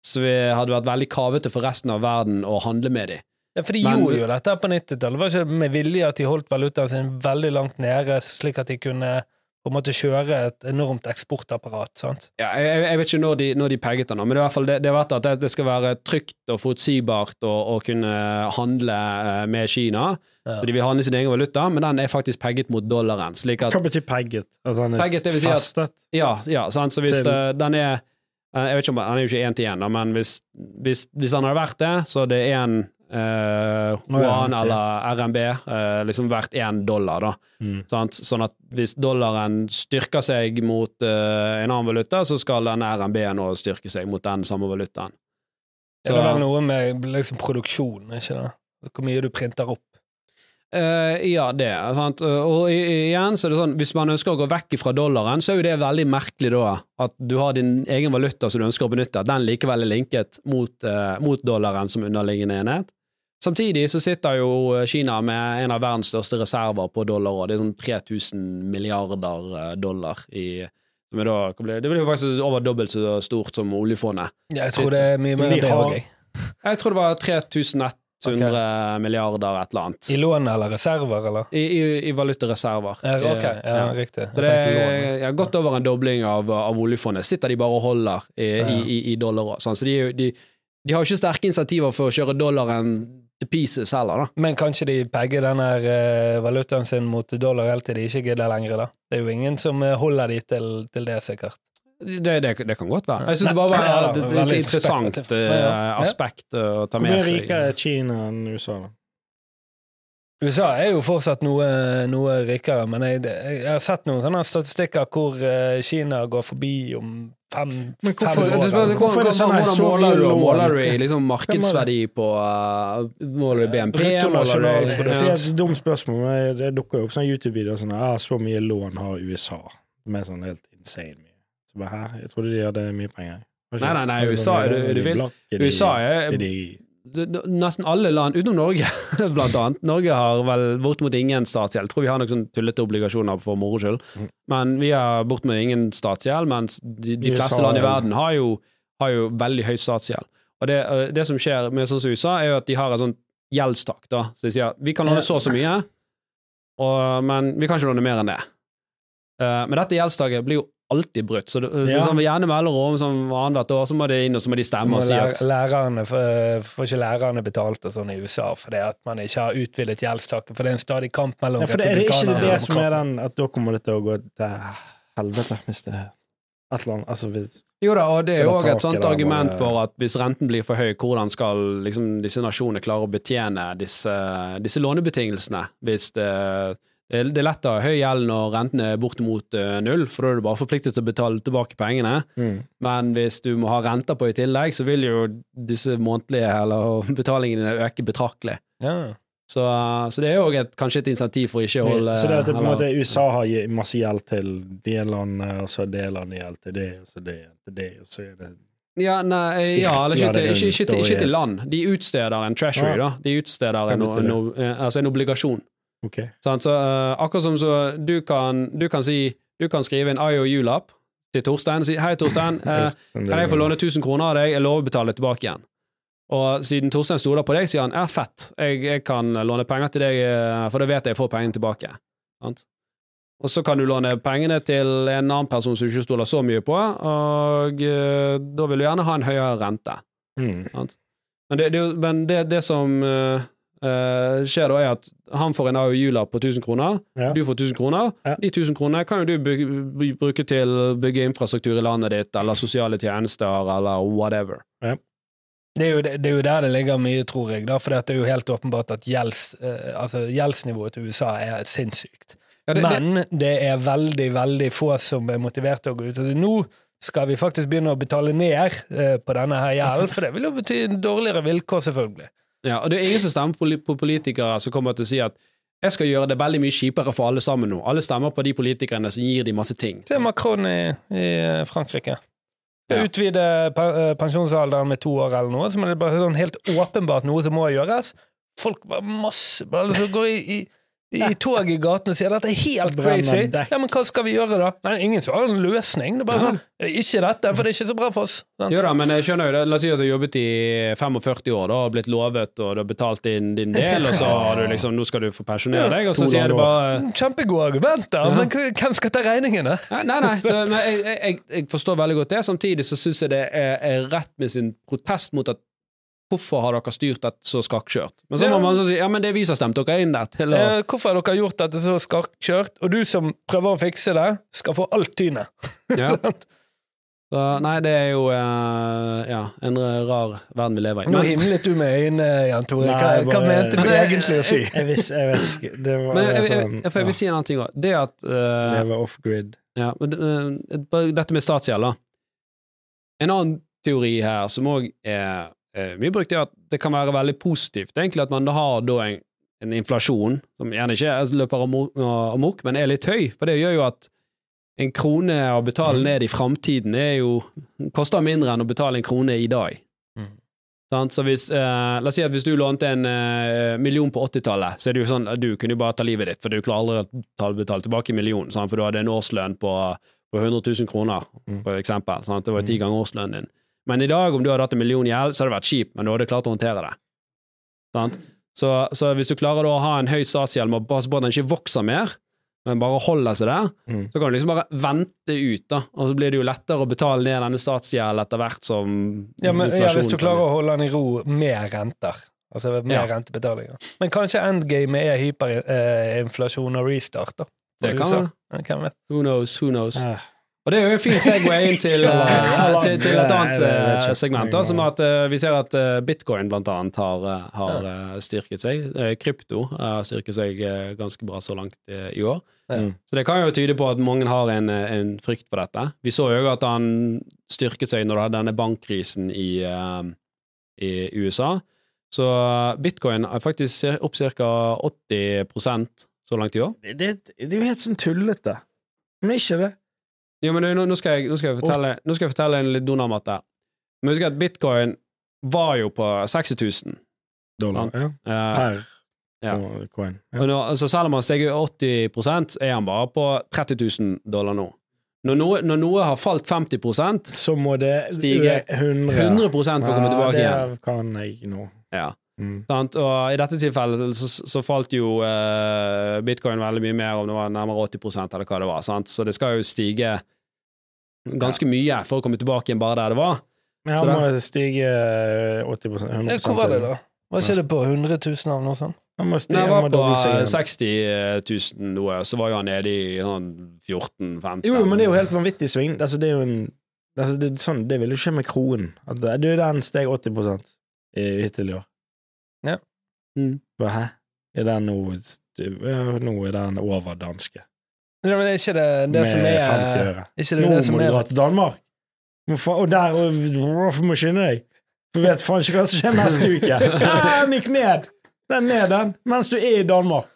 så vi- hadde vært veldig kavete for resten av verden å handle med dem. Ja, for de Men- gjorde jo dette på 90-tallet. Det var ikke med vilje at de holdt valutaen sin veldig langt nede, slik at de kunne på en måte kjøre et enormt eksportapparat, sant? Ja, jeg, jeg- vet ikke når de, når de pegget den, nå, men det er i hvert fall det, det, vært at det, det skal være trygt og forutsigbart å, å kunne handle eh, med Kina. Ja. Så de vil handle sin egen valuta, men den er faktisk pegget mot dollaren. slik at Hva betyr pegget? At den er Pegget, det vil si at- festet? Ja, ja sant? så hvis Til- det, den er eh, Jeg vet ikke om Han er jo ikke én til én, men hvis, hvis, hvis han hadde vært det, så det er en eh, yuan okay. eller RMB uh, liksom verdt én dollar, da. Mm. Sant? Sånn at hvis dollaren styrker seg mot uh, en annen valuta, så skal denne RMB-en òg styrke seg mot den samme valutaen. Det er vel noe med liksom produksjon, ikke det? Hvor mye du printer opp. Eh, ja, det sant. Og i- igjen så er det sånn, hvis man ønsker å gå vekk fra dollaren, så er jo det veldig merkelig da, at du har din egen valuta som du ønsker å benytte, den likevel er linket mot, eh, mot dollaren som underliggende enhet. Samtidig så sitter jo Kina med en av verdens største reserver på dollar, og det er sånn 3000 milliarder eh, dollar i som er da, det? det blir jo faktisk over dobbelt så stort som oljefondet. Ja, jeg tror det er mye mer enn det òg, jeg. Jeg tror det var 3100 milliarder et eller annet. I lån eller reserver, eller? I, i, i valutareserver. Ja, ok, ja, Ja. riktig. Så det er ja, godt over en dobling av, av oljefondet. Sitter de bare og holder i, i, i, i dollar òg. Sånn. Så de, de, de har jo ikke sterke insentiver for å kjøre dollaren to pieces heller, da. Men kanskje de pegger den her eh, valutaen sin mot dollar helt til de ikke gidder lenger, da? Det er jo ingen som eh, holder de til, til det, sikkert. Det, det, det kan godt være. Jeg syns det bare var Ja, et, et, interessant eh, Ja, ja. aspekt å ta Hvor med mye seg. rikere er Kina enn USA, da? USA er jo fortsatt noe, noe rikere, men jeg, jeg har sett noen sånne statistikker hvor Kina går forbi om fem, Men fem hvorfor- år. Du men. Hvorfor er det sånn her, hvordan måler du, måler du i liksom markedsverdi på uh, Måler du BNP? Måler du et dumt spørsmål, men det dukker jo opp sånne YouTube-videoer sånn ah, Så mye lån har USA. Er sånn helt insane mye. Så bare, hæ? Jeg trodde de hadde mye penger. Nei, nei, nei, USA er det- er du vil- USA er Nesten alle land, utenom Norge, blant annet. Norge har vel bortimot ingen statsgjeld. Jeg tror vi har noen sånn tullete obligasjoner for moro skyld. Mm. Men vi har bortimot ingen statsgjeld, mens de, de fleste land i er- verden har jo, har jo veldig høy statsgjeld. Og det, øh, det som skjer med sånn som USA, er jo at de har et sånt gjeldstak. da. Så de sier vi kan låne så og så mye, og, men vi kan ikke låne mer enn det. Eh, men dette gjeldstaket blir jo alltid brutt. Så det, Ja. sånn, gjerne om sånn annethvert år, så må det inn, og så må de stemme og si at læ- lærerne får, får ikke lærerne betalt og sånn i USA fordi at man ikke har utvidet gjeldstaket, for det er en stadig kamp mellom ja, for det, Er det ikke det, det som er den at da kommer det til å gå til helvete hvis det et eller annet altså, hvis, Jo da, og det er jo òg et sånt argument for at hvis renten blir for høy, hvordan skal liksom disse nasjonene klare å betjene disse, disse lånebetingelsene? Hvis det, det er lett å ha høy gjeld når renten er bortimot eh, null, for da er du bare forpliktet til å betale tilbake pengene. mm. Men hvis du må ha renter på i tillegg, så vil jo disse månedlige eller betalingene øke betraktelig. Ja. Så, så det er jo et, kanskje et insentiv for ikke å holde Så det det på en måte USA har masse gjeld til de landene, og så det landet gjeld til det, og så det til det, og så er det Ja, nei, ja eller ikke, til- ikke, ikke, rundt til- og ikke til land. De utsteder en treasury, da. De utsteder en, en, en, altså en obligasjon. Ok. Sånn, Så uh, akkurat som så du kan, du kan si Du kan skrive en IOU-lapp til Torstein og si 'Hei, Torstein, Sånn kan jeg få låne 1000 kroner av deg? Jeg lover å betale tilbake igjen.' Og siden Torstein stoler på deg, sier han 'ja, fett, jeg, jeg kan låne penger til deg, eh, for da vet jeg jeg får pengene tilbake'. Sant? Og så kan du låne pengene til en annen person som du ikke stoler så mye på, og uh, da vil du gjerne ha en høyere rente. Mm. Men det, det, men det, det som eh, eh, skjer da, er at han får en AOU-lapp på 1000 kroner, Ja. du får 1000 kroner. Ja. De 1000 kronene kan jo du bruke til å bygge infrastruktur i landet ditt, eller sosiale tjenester, eller whatever. Det er, jo, det er jo der det ligger mye, tror jeg, da, for det er jo helt åpenbart at gjelds, eh, altså, gjeldsnivået til USA er sinnssykt. Ja, det, det, Men det er veldig, veldig få som er motivert til å gå ut. Altså, nå skal vi faktisk begynne å betale ned eh, på denne her gjelden, for det vil jo bety dårligere vilkår, selvfølgelig. Ja, og det er ingen som stemmer på politikere som kommer til å si at jeg skal gjøre det veldig mye kjipere for alle sammen nå. Alle stemmer på de politikerne som gir de masse ting. Se Macron i, i Frankrike. Ja. Utvide eh, pensjonsalderen med to år eller noe, så er det bare sånn helt åpenbart noe som må gjøres. Folk bare masse bare liksom går i, i, i tog i gatene og sier dette er helt crazy. Ja, men hva skal vi gjøre da? Nei, ingen som har en løsning. Det er bare Ja. sånn Ikke dette, for det er ikke så bra for oss. Sant? Jo da, men jeg skjønner jo det. La oss si at du har jobbet i 45 år da, og blitt lovet, og du har betalt inn din del, og så har du liksom Nå skal du få pensjonere deg, og så sier du bare Kjempegode argumenter, da, men hvem skal ta regningene? Nei, nei, nei men jeg, jeg, jeg, jeg forstår veldig godt det. Samtidig så syns jeg det er, er rett med sin protest mot at Hvorfor har dere styrt dette så skakkjørt? Men så Ja. må man så si ja, men det er vi som stemte dere inn der til å Eh, hvorfor har dere gjort dette så skakkjørt? Og du som prøver å fikse det, skal få alt tynet. ja. Så, Nei, det er jo eh, ja, en rar verden vi lever i. Nå Men, himlet du med øynene, Jan Tore. Hva, bare... hva mente du Men jeg- egentlig å si? Jeg, vis, jeg vet ikke. Det var men jeg, jeg, sånn jeg, jeg vil si en annen ting òg. Det at eh, Leve off-grid. Ja, men eh, dette med statsgjeld, da. En annen teori her som òg er eh, mye brukt, er at det kan være veldig positivt egentlig at man har da en, en inflasjon som gjerne ikke er- løper amok, men er litt høy. For det gjør jo at en krone å betale ned i framtiden er jo koster mindre enn å betale en krone i dag. Mm. Så hvis, eh, la oss si at hvis du lånte en eh, million på 80-tallet, så er det jo sånn at du kunne bare ta livet ditt, for du klarer aldri å betale tilbake en million, sant? for du hadde en årslønn på, på 100 000 kroner, Mm. for eksempel. Sant? Det var ti ganger årslønnen din. Men i dag, om du hadde hatt en million i gjeld, så hadde det vært kjipt, men du hadde klart å håndtere det. Sant? Så, så hvis du klarer å ha en høy statsgjeld med å passe på at den ikke vokser mer, men bare holder seg der, Mm. så kan du liksom bare vente ut, da. Og så blir det jo lettere å betale ned denne statsgjelden etter hvert som Ja, men, ja, hvis du klarer å holde den i ro med renter. Altså med Ja. rentebetalinger. Men kanskje endgame er hyperinflasjon og restart, da. Det kan være. Who knows, who knows. Eh, Og det er jo en fin segway inn til, eh, til, til et annet eh, segment, da, som at eh, vi ser at bitcoin blant annet har, har styrket seg. Krypto har styrket seg ganske bra så langt i år. Mm. Så det kan jo tyde på at mange har en, en frykt for dette. Vi så jo at han styrket seg når du hadde denne bankkrisen i, i USA. Så bitcoin er faktisk opp ca. 80% så langt i år. Det, det, det er jo helt sånn tullete. Men ikke det. Jo, men nå, nå, skal jeg, nå, skal jeg fortelle, nå skal jeg fortelle en litt donamatte. Men husk at bitcoin var jo på 60 000. Dollar. Sant. Ja. Eh, Per Ja. coin. Ja. nå, altså selv om han steg 80 så er han bare på 30 000 dollar nå. Når noe, når noe har falt 50 Så må det Stige 100 100 for å komme tilbake igjen. Ja, Det kan jeg nå. Ja. Mm. Og i dette tilfellet så, så falt jo uh, bitcoin veldig mye mer, om det var nærmere 80% eller hva det var. Sant? Så det skal jo stige ganske mye for å komme tilbake igjen bare der det var. Men Så må da- stige 80 100 Hvor var det, da? Var ikke det på 100 000 av noe sånt? Han jeg han var på doble seg eh, igjen. 60 000 noe, så var jo han nede i sånn 14-15 Jo, men det er jo helt vanvittig sving. Altså, det er jo en altså, det, er sånn, det vil jo skje med kronen. At det er den steg 80 i, hittil i år. Ja. Mm. Bare, hæ? Er den nå ja, Nå er den over danske. Ja, men er ikke det, det som med er 50 øre. Ikke det, Nå det som må du dra til Danmark! Må fa- Og der Hvorfor må du skynde deg? For vet faen ikke hva som skjer neste uke. Ja, den gikk ned! Den ned, den. Mens du er i Danmark.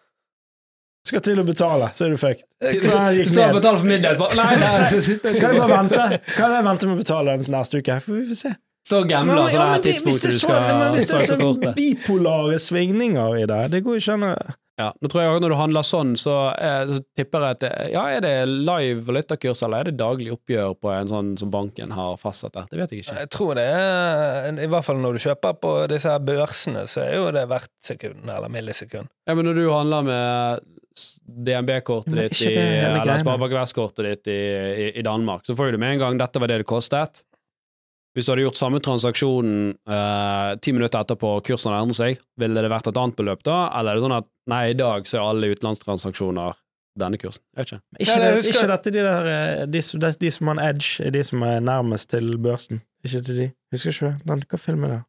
Skal til å betale, så er du fucked. Den gikk Så ned. betal for middag. så bare, Nei, nei. Kan jeg bare vente? Kan jeg vente med å betale den til neste uke? For vi får se. Så gambler Men- ja, men her det- du er så- men skal Hvis det er svare på så kortet. bipolare svingninger i det, det går ikke an å Ja, nå tror jeg også Når du handler sånn, så, eh, så tipper jeg at det, Ja, er det live valutakurs, eller er det daglig oppgjør på en sånn som banken har fastsatt der? Det vet jeg ikke. Jeg tror det er I hvert fall når du kjøper på disse her børsene, så er jo det hvert sekund eller millisekund. Ja, men når du handler med DNB-kortet ditt i, eller. Sparebank Vest-kortet ditt i, i, i Danmark, så får du med en gang dette var det det kostet. Hvis du hadde gjort samme transaksjonen eh, ti minutter etterpå kursen hadde endret seg, ville det vært et annet beløp da? Eller er det sånn at nei, i dag så er alle utenlandstransaksjoner denne kursen? Jeg vet ikke. Ikke, det, husker- ikke dette de der eh, de, som- de, de som har en edge, er de som er nærmest til børsen. Ikke til de. Husker ikke det? Den, hva film er det?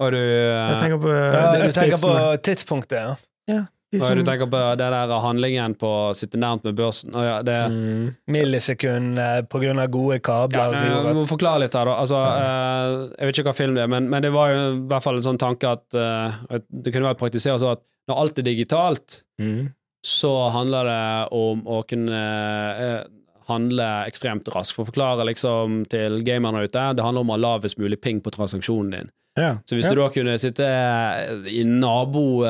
Og du, eh, Jeg tenker på Ja, du tenker på tidspunktet, ja. og som, du tenker på det der handlingen på å sitte nærmt med børsen? Ja, det mm, Millisekund eh, på grunn av gode kabler. Ja, jeg må forklare litt her, da. Altså, eh, jeg vet ikke hva film det er, men, men det var jo i hvert fall en sånn tanke at, eh, at det kunne være praktisert sånn at når alt er digitalt, mm. så handler det om å kunne handle ekstremt raskt. For å forklare liksom til gamerne ute, det handler om å ha lavest mulig ping på transaksjonen din. Ja. Så hvis ja. du da kunne sitte i nabogården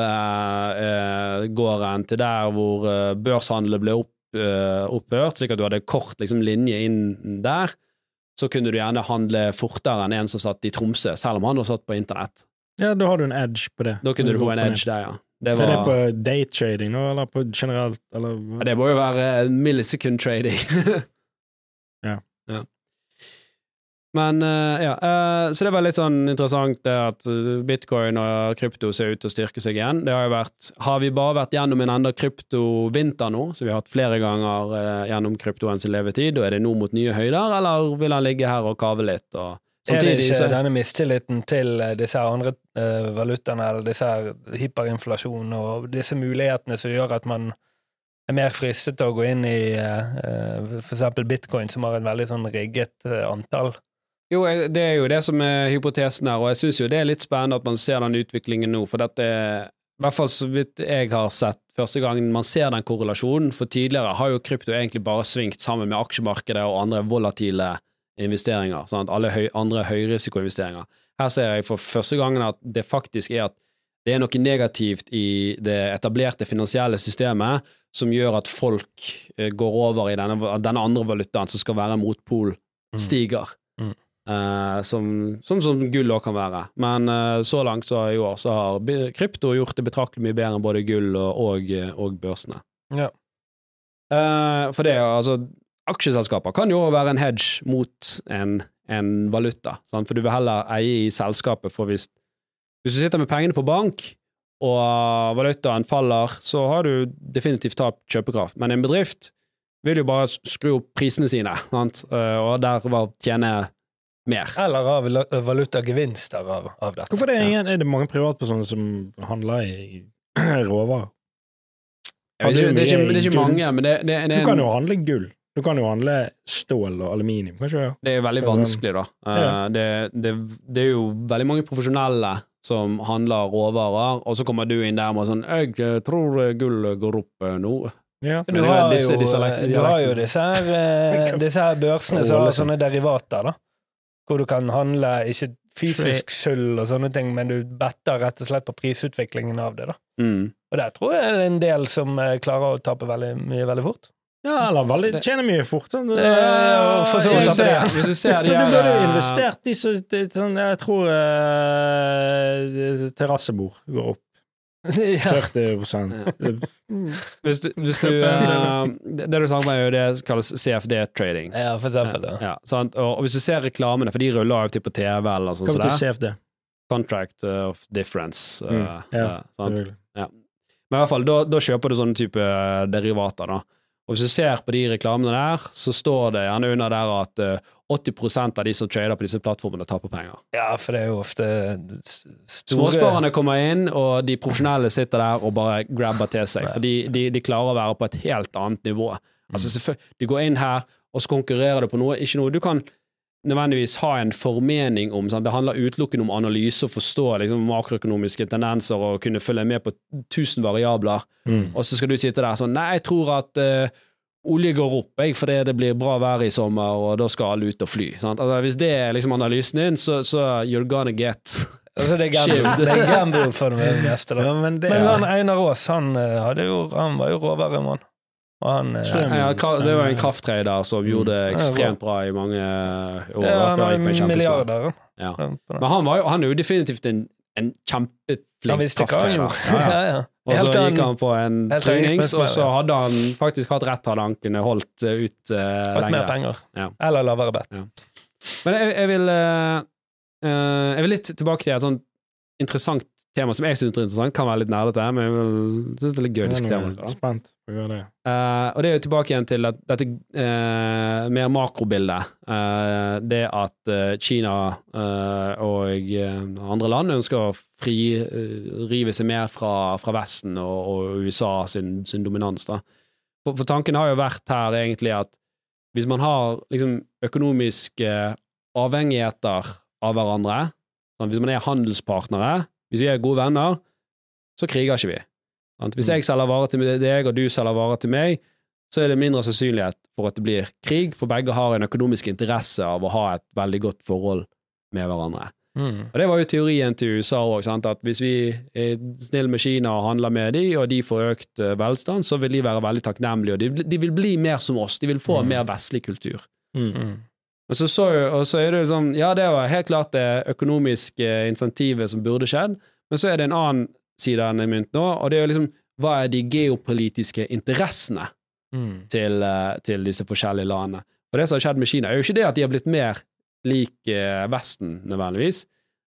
til der hvor eh, børshandelen ble opp, eh, opphørt, slik at du hadde kort liksom, linje inn der, så kunne du gjerne handle fortere enn en som satt i Tromsø, selv om han hadde satt på internett. ja, da har du en edge på det. Da kunne du få en edge der, ja. Det, var, Er det på daytrading nå, eller på generelt, eller ja, det må jo være millisekund trading. Ja. ja. Men uh, ja, uh, så det var litt sånn interessant det at eh, bitcoin og krypto ser ut til å styrke seg igjen. Det har jo vært Har vi bare vært gjennom en enda kryptovinter nå, så vi har hatt flere ganger uh, gjennom kryptoens levetid, og er det nå mot nye høyder, eller vil han ligge her og kave litt? Og Er det ikke denne mistilliten til disse andre valutaene, eller disse hyperinflasjon og disse mulighetene som gjør at man er mer fristet til å gå inn i uh, f.eks. bitcoin, som har en veldig sånn rigget antall? Jo, det er jo det som er hypotesen her, og jeg syns jo det er litt spennende at man ser den utviklingen nå, for dette er i hvert fall så vidt jeg har sett første gangen man ser den korrelasjonen, for tidligere har jo krypto egentlig bare svingt sammen med aksjemarkedet og andre volatile investeringer, sånn at alle høy, andre høyrisikoinvesteringer. Her ser jeg for første gangen at det faktisk er at det er noe negativt i det etablerte finansielle systemet som gjør at folk eh, går over i denne, denne andre valutaen som skal være motpol, Mm. stiger. Eh, som, som, som gull òg kan være. Men uh, så langt så i år så har krypto gjort det betraktelig mye bedre enn både gull og, og, og børsene. Ja. Uh, for det, altså, aksjeselskaper kan jo være en hedge mot en, en valuta, sant? for du vil heller eie i selskapet, for hvis, hvis du sitter med pengene på bank, og valutaen faller, så har du definitivt tapt kjøpekraft. Men en bedrift vil jo bare skru opp prisene sine, sant? Og der tjene mer. Eller av valutagevinster av, av dette. Hvorfor er det, ingen, er det mange privatpersoner som handler i råvarer? Det, det, er det er ikke mange, men det, det, det, Du er kan jo handle gull. Du kan jo handle stål og aluminium. Kanskje, ja. Det er jo veldig er sånn- vanskelig, da. Eh, Ja. det, det, det er jo veldig mange profesjonelle som handler råvarer, og så kommer du inn der med sånn 'Jeg eh, tror eh, gull går opp nå'. ja. Du er har, disse- jo, disse dialektene- du har jo disse her, disse her børsene som har sånne derivater, da. Hvor du kan handle ikke fysisk sølv og sånne ting, men du better rett og slett på prisutviklingen av det, da. Mm. Og der tror jeg det er en del som eh, klarer å tape veldig mye veldig fort. ja, eller veldig, tjener mye fort. Sånn. Det ja, for så Hvis du ser, hvis du ser Så du burde jo investert i så, sånn, Jeg tror eh, terrassebord går opp ja. 40 Hvis du, hvis du uh, Det det du snakker om, er jo det som kalles CFD-trading. ja, for eksempel. Ja. Ja, sant? Og, og hvis du ser reklamene, for de ruller jo på TV eller noe sånt, Hva betyr CFD? Contract of Difference. Mm. Uh, ja, eh, sant? Ja. Men i hvert fall, da, da kjøper du sånne type eh, derivater, da. Og hvis du ser på de reklamene der, så står det gjerne under der at eh, 80 av de som trader på disse plattformene, taper penger. ja, for det er jo ofte store Småsparerne kommer inn, og de profesjonelle sitter der og bare grabber til seg, for de, de, de klarer å være på et helt annet nivå. Altså, selvfø- du går inn her, og så konkurrerer du på noe, ikke noe du kan nødvendigvis ha en formening om. Sant? Det handler utelukkende om analyse og forstå liksom, makroøkonomiske tendenser og kunne følge med på tusen variabler. Mm. Og så skal du sitte der sånn Nei, jeg tror at uh, olje går opp jeg, fordi det blir bra vær i sommer, og da skal alle ut og fly. Sant? Altså, hvis det er liksom analysen din, så, så you're gonna get Altså, det er gamble, for det meste, da. Ja, men det Men han Einar Aas, han, eh, han var jo råvaremann. Og han eh, Strøm. Ja, ka- det var en krafttrader som gjorde det ekstremt bra i mange år. ja, han på en milliarder. Ja. Men han, var jo, han er jo definitivt en, en Han kjempeflink visste hva han gjorde. Ja, ja. Og så gikk han på en med og så hadde han faktisk hatt rett, hadde han kunne holdt eh, ut uh, lenger. mer penger. Ja. Eller lavere bet. Ja. Men jeg, jeg vil uh, eh, Jeg vil litt tilbake til et sånt interessant tema som jeg syns er interessant. Kan være litt nerdete, men jeg syns det er litt gøy å diskutere. er da. spent på det. Eh, og det er jo tilbake igjen til at dette uh, mer makrobildet. Uh, det at Kina og andre land ønsker å fririve seg mer fra, fra Vesten og, og USA sin, sin dominans. Da. For, for tanken har jo vært her egentlig at hvis man har liksom økonomiske avhengigheter av hverandre, sånn, hvis man er handelspartnere, hvis vi er gode venner, så kriger ikke vi. Hvis jeg selger varer til deg, og du selger varer til meg, så er det mindre sannsynlighet for at det blir krig, for begge har en økonomisk interesse av å ha et veldig godt forhold med hverandre. Mm. Og Det var jo teorien til USA òg, at hvis vi er snille med Kina og handler med dem, og de får økt eh, velstand, så vil de være veldig takknemlige, og de, de vil bli mer som oss, de vil få en Mm. mer vestlig kultur. Mm. Men så, så, og så er det sånn, ja, det var helt klart det økonomiske insentivet som burde skjedd, men så er det en annen side av denne mynten nå, og det er liksom, hva er de geopolitiske interessene Mm. til, eh, til disse forskjellige landene? Og det som har skjedd med Kina, er jo ikke det at de har blitt mer lik eh, Vesten, nødvendigvis.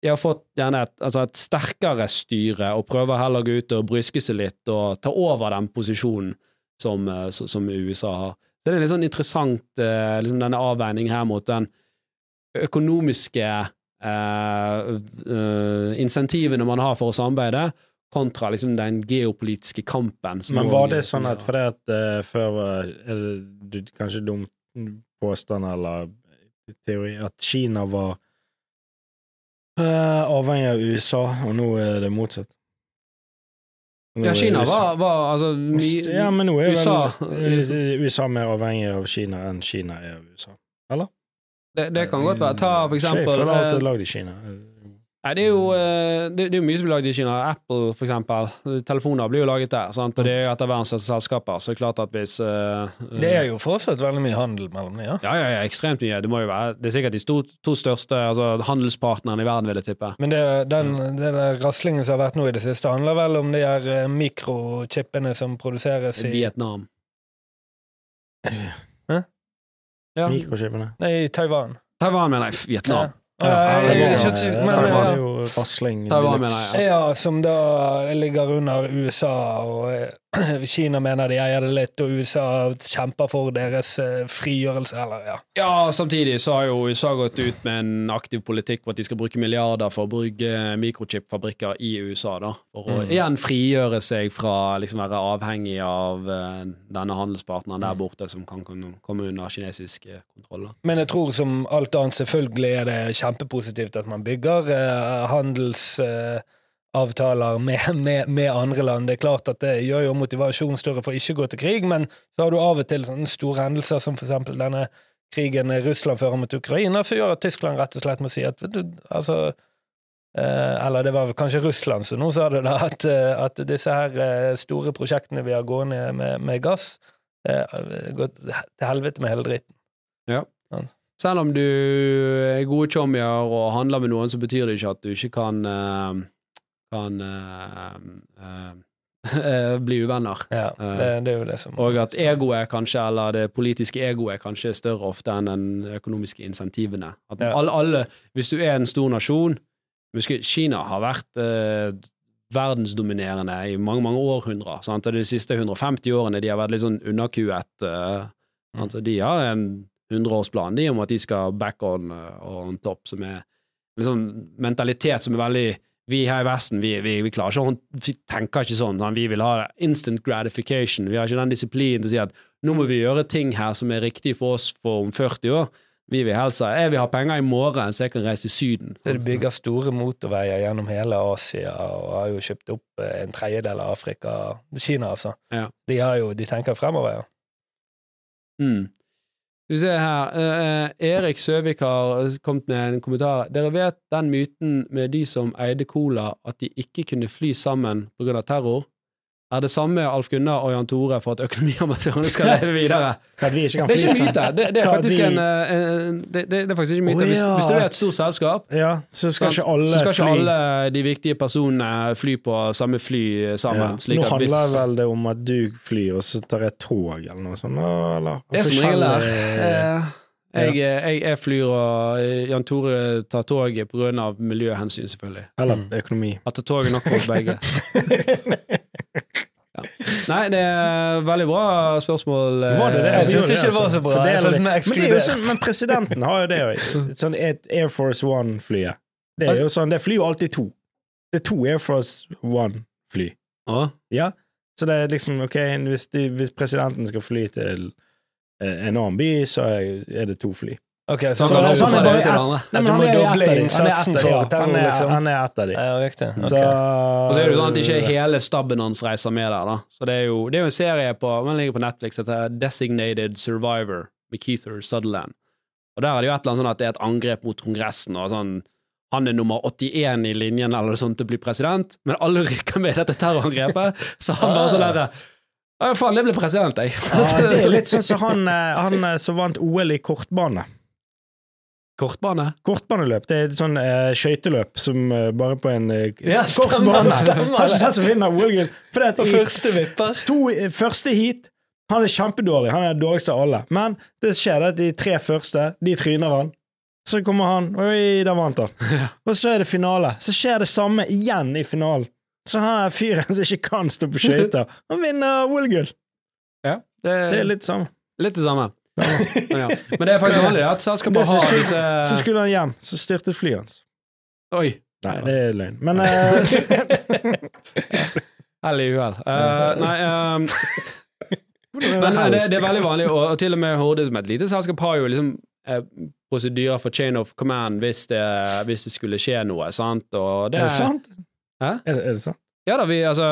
De har fått gjerne et, altså et sterkere styre og prøver heller å gå ut og bryske seg litt og ta over den posisjonen eh, som som USA har. Så det er litt sånn interessant, eh, liksom denne avveiningen her mot den økonomiske eh, eh, insentivene man har for å samarbeide, kontra liksom den geopolitiske kampen. Men var det sånn at fordi at uh, før er det kanskje dum påstand eller teori at Kina var uh, avhengig av USA, og nå er det motsatt? Ja, Kina var, var altså mye Ja, men nå er USA- vel eh, USA mer avhengig av Kina enn Kina er av USA. det, det kan godt være. Ta for eksempel Jeg Nei, det er jo eh, det, det er jo mye som blir laget i Kina. Apple, for eksempel. Telefoner blir jo laget der, sant? og det er jo et av verdens største selskaper. Så det er klart at hvis uh, Det er jo fortsatt veldig mye handel mellom dem, ja. ja, ja, ja, ekstremt mye. Det må jo være Det er sikkert de to, to største altså, handelspartnerne i verden, vil jeg tippe. Men det, den, det der raslingen som har vært nå i det siste, handler vel om de her eh, mikrochipene som produseres i Vietnam. ja, Mikrochipene. Nei, Taiwan. Taiwan, mener jeg. Vietnam. Ja, Taiwan, eh, Taiwan ja. er jo jeg. Ja, som da ligger under USA og Kina mener de eier det litt, og USA kjemper for deres eh, frigjørelse, eller ja. Ja, samtidig så har jo USA gått ut med en aktiv politikk på at de skal bruke milliarder for å bruke mikrochipfabrikker i USA, da. For å Mm. igjen frigjøre seg fra liksom være avhengig av eh, denne handelspartneren der borte som kan komme under kinesisk eh, kontroll. da. Men jeg tror som alt annet, selvfølgelig er det kjempepositivt at man bygger eh, handelsavtaler med, med, med andre land. Det er klart at det gjør jo motivasjonen større for ikke å gå til krig, men så har du av og til sånne store hendelser som for eksempel denne krigen Russland fører mot Ukraina, som gjør at Tyskland rett og slett må si at du, altså eh, Eller det var kanskje Russland som nå sa det, da, at, eh, at disse her eh, store prosjektene vi har gående med, med gass, eh, går til helvete med hele dritten. Selv om du er gode tjommier og handler med noen, så betyr det ikke at du ikke kan eh, kan eh, eh, bli uvenner. Ja, det, det er jo det som Og at egoet kanskje, eller det politiske egoet kanskje er større ofte enn de økonomiske insentivene. At Ja. alle, alle, hvis du er en stor nasjon Husk, Kina har vært eh, verdensdominerende i mange mange århundrer. Sant? Og de siste 150 årene de har vært litt sånn underkuet. eh, Mm. altså, de har en hundreårsplan de om at de skal back on eh, on top, som er en sånn mentalitet som er veldig vi her i Vesten vi, vi, vi klarer ikke å tenke vi tenker ikke sånn. Vi vil ha instant gratification. Vi har ikke den disiplinen til å si at nå må vi gjøre ting her som er riktig for oss for om 40 år. Vi vil helst ha Jeg vil ha penger i morgen, så jeg kan reise til Syden. Så de bygger store motorveier gjennom hele Asia og har jo kjøpt opp eh, en tredjedel av Afrika. Kina, altså. Ja. De, har jo, de tenker fremover, ja. Mm. Skal vi her. eh, Erik Søvik har kommet med en kommentar. Dere vet den myten med de som eide Cola, at de ikke kunne fly sammen av terror? Er det samme Alf Gunnar og Jan Tore for at økonomiamatørene skal leve videre? At vi ikke kan Det er ikke myte. Det, det, er faktisk en, eh, en det, det er faktisk ikke myte. Hvis, hvis du er et stort selskap, Ja, så skal sant, så skal ikke alle de viktige personene fly på samme fly sammen. Ja. Nå handler hvis, vel det om at du flyr, og så tar jeg tog, eller noe sånt? Eller? Det er som regel der. Eh, jeg, jeg, jeg flyr, og eh, Jan Tore tar toget av miljøhensyn, selvfølgelig. Eller Mm. økonomi. At toget nok for begge. Ja. Nei, det er veldig bra spørsmål. eh, Var det det? Jeg syns ikke det var så bra. Men, det er jo sånn, men presidenten har jo det òg. Sånn et Air Force One-flyet. Det er jo sånn, det flyr jo alltid to. Det er to Air Force One-fly. Ja. Så det er liksom, ok, hvis, de, hvis presidenten skal fly til eh, en annen by, så er det to fly. Ok, så, Så Så- så han er bare andre. Nei, men han er doble dem. Han er innsatsen ett av de. for Ja, terror, han er- liksom. Han er ett av de. Ja, riktig. Ok. Så, Og så er det jo sånn at ikke hele stabben hans reiser med der, da. Så det er jo, det er jo en serie på Den ligger på Netflix som heter Designated Survivor med Keither Sutherland. Og der er det jo et eller annet sånn at det er et angrep mot Kongressen, og sånn han er nummer 81 i linjen eller sånn til å bli president, men alle rykker med i dette terrorangrepet, så han bare sånn derre Ja, faen, jeg ble president, jeg. ja, det er litt sånn som han, eh, han eh, som vant OL i kortbane. Kortbane? Kortbaneløp. Det er sånn uh, skøyteløp som eh, bare på en uh, Ja, kortbane. stemmer, stemmer Har ikke det. sett som vinner OL-gull. Det første vipper. to, i første heat Han er kjempedårlig. Han er den dårligste av alle. Men det skjer det at de tre første, de tryner han. Så kommer han Oi, der vant han. Og så er det finale. Så skjer det samme igjen i finalen. Så han er fyren som ikke kan stå på skøyter, han vinner OL-gull. Ja, det, Det er litt samme. litt det samme. Men, ja. Men det er faktisk vanlig at selskaper har skjer- disse Så skulle han hjem, så styrtet flyet hans. Oi. Nei, det er løgn. Men eh, Hell i uhell. Eh, nei um, Men eh, det, det er veldig vanlig, og, til og med Horde som et lite selskap har jo liksom eh, prosedyrer for chain of command hvis det, hvis det skulle skje noe, sant? Og det, Er det sant? Hæ? Er det, er det sant? Ja da, vi, altså,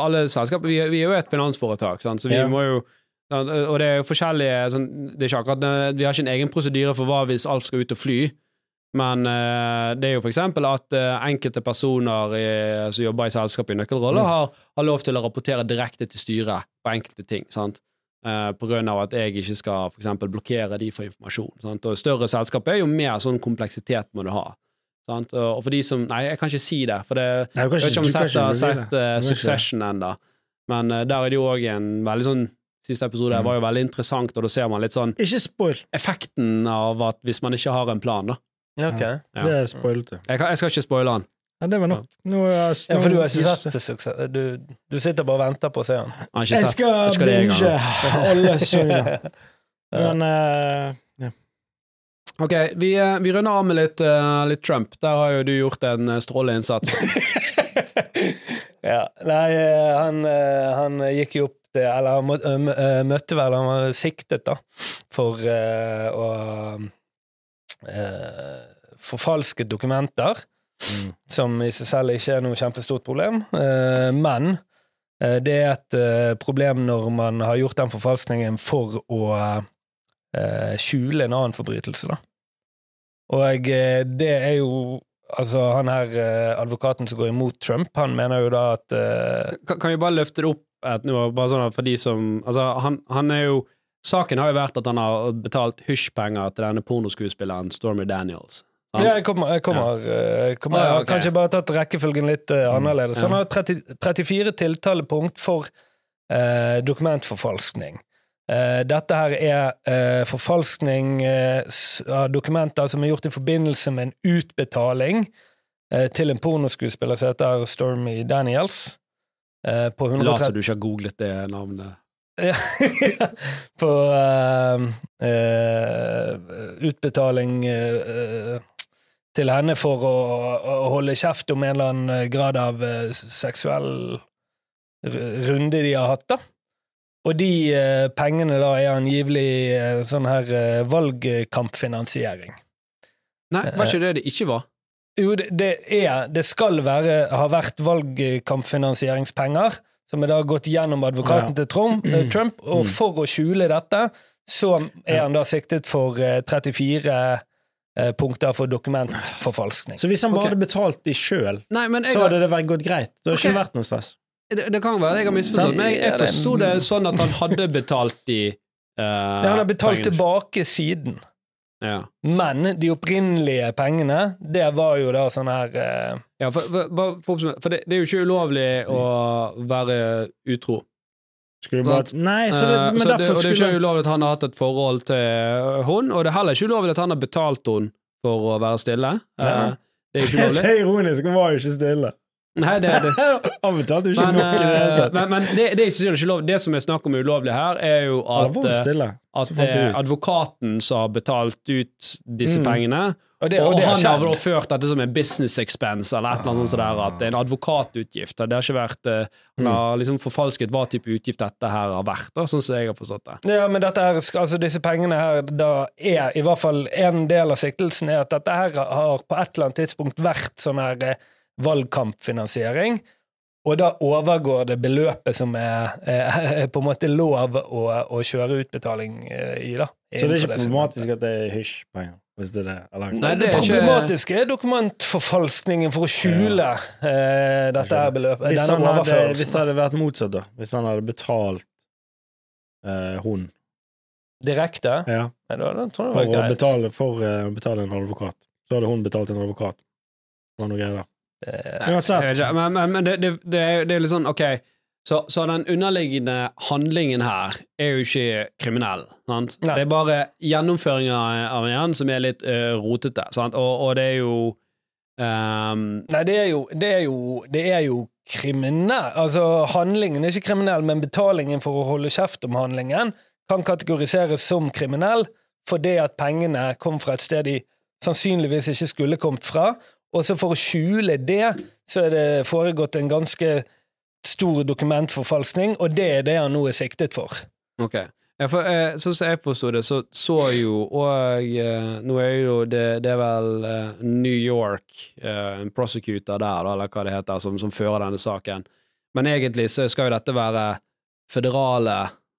alle selskaper vi, vi er jo et finansforetak, sant? så vi Ja. må jo? Og det er jo forskjellige sånn, Det er ikke akkurat Vi har ikke en egen prosedyre for hva hvis Alf skal ut og fly, men eh, det er jo for eksempel at eh, enkelte personer i, som jobber i selskapet i nøkkelroller, Mm. har, har lov til å rapportere direkte til styret på enkelte ting, sant? Eh, på grunn av at jeg ikke skal for eksempel blokkere de for informasjon. Sant? Og større selskap er jo mer sånn kompleksitet må du ha. Sant? Og for de som Nei, jeg kan ikke si det, for det Nei, jeg vet ikke om jeg har sett det. uh, Succession ennå, men uh, der er det jo òg en veldig sånn Siste episode Mm. var jo veldig interessant, og da ser man litt sånn Ikke spoil. effekten av at hvis man ikke har en plan, da. Ja, Ok. Ja. Det er spoilete. Jeg, jeg skal ikke spoile han. Ja, det var nok. Nå, er- Ja, for du har ikke sett suksess. Du, du sitter bare og venter på å se den. Jeg Jeg skal binge alle sesongene. Men uh, ja. Ok, vi, eh, vi runder av med litt, uh, litt Trump. Der har jo du gjort en eh, strålende innsats. ja. Nei, han, han gikk jo opp det Eller møtte vel Han var siktet, da, for å forfalske dokumenter. Mm. Som i seg selv ikke er noe kjempestort problem. Men det er et problem når man har gjort den forfalskningen for å skjule en annen forbrytelse, da. Og det er jo Altså, han her advokaten som går imot Trump, han mener jo da at uh, Kan, kan vi bare løfte det opp et nivå, bare sånn for de som Altså, han, han er jo Saken har jo vært at han har betalt hysjpenger til denne pornoskuespilleren Stormy Daniels. Han, Ja, jeg kommer, jeg kommer, jeg kommer Jeg har kanskje bare tatt rekkefølgen litt uh, annerledes. Han har 30, 34 tiltalepunkt for uh, dokumentforfalskning. Uh, dette her er eh, forfalskning eh, av dokumenter som er gjort i forbindelse med en utbetaling eh, til en pornoskuespiller som heter Stormy Daniels. Eh, på Lat 130 som du ikke har googlet det navnet. På uh, uh, utbetaling til henne for å, å holde kjeft om en eller annen grad av seksuell runde de har hatt, da. Og de pengene da er angivelig sånn her valgkampfinansiering. Nei, var ikke det det ikke var? Jo, det, det er Det skal være, ha vært valgkampfinansieringspenger, som er da gått gjennom advokaten Ja. til Trump, eh, Trump, og for å skjule dette, så er han da siktet for eh, 34 eh, punkter for dokumentforfalskning. Så hvis han bare okay. hadde betalt de sjøl, så hadde det vært gått greit? Det hadde okay. ikke vært noe stress? det, det kan være jeg har misforstått, men jeg, jeg det- forsto det sånn at han hadde betalt de uh, Ja, han har betalt pengene. tilbake siden. Ja. Men de opprinnelige pengene, det var jo da sånn her eh, Ja, for, for, for, for det, det er jo ikke ulovlig å være utro. Skulle bare at, Nei, så det, Eh, men så det, og det er ikke skulle ulovlig at han har hatt et forhold til hun, og det er heller ikke ulovlig at han har betalt hun for å være stille. Eh, Ja. det er ikke ulovlig. så ironisk, han var jo ikke stille. Nei, det, det, Han betalte jo ikke men, det eh, tatt. men, men det, det, er ikke det som er snakk om ulovlig her, er jo at, var eh, at det er advokaten som har betalt ut disse Mm. pengene, Og, det, og, og det han har ført dette som en business expense, eller et eller annet sånt der, at det er en advokatutgift. Det har ikke vært eh, Han Mm. har liksom forfalsket hva type utgift dette her har vært, da, sånn som jeg har forstått det. Ja, men her, altså disse pengene her, da er i hvert fall en del av siktelsen er at dette her har på et eller annet tidspunkt vært sånn her eh, valgkampfinansiering, og da overgår det beløpet som er, er på en måte lov å, å kjøre utbetaling eh, i, da. Så det er ikke problematisk at det er hysjpenger, hvis det er det? Nei, Det er problematiske er dokumentforfalskningen for å skjule eh, dette her beløpet. Hvis han, hadde, hvis det hadde vært motsatt, da? Hvis han hadde betalt eh, hun Direkte? ja, Nei, da, da for, å betale, for eh, å betale en advokat, så hadde hun betalt en advokat. Det var noe greier der. Eh, Uansett. Ikke, Men, men, men det, det, det, er, det er litt sånn, ok så, så den underliggende handlingen her er jo ikke kriminell. Sant? Nei. Det er bare gjennomføringen av den som er litt uh, rotete. Sant? Og, og det er jo um... Nei, det er jo, det er jo, det er jo kriminell. Altså, handlingen er ikke kriminell, men betalingen for å holde kjeft om handlingen kan kategoriseres som kriminell fordi at pengene kom fra et sted de sannsynligvis ikke skulle kommet fra. Og så for å skjule det, så er det foregått en ganske stor dokumentforfalskning, og det er det han nå er siktet for. Ok. Ja, for, sånn som jeg forsto det, så så jo og eh, Nå er jo det, det er vel eh, New York, en prosecutor der, eller hva det heter, som, som fører denne saken. Men egentlig så skal jo dette være føderale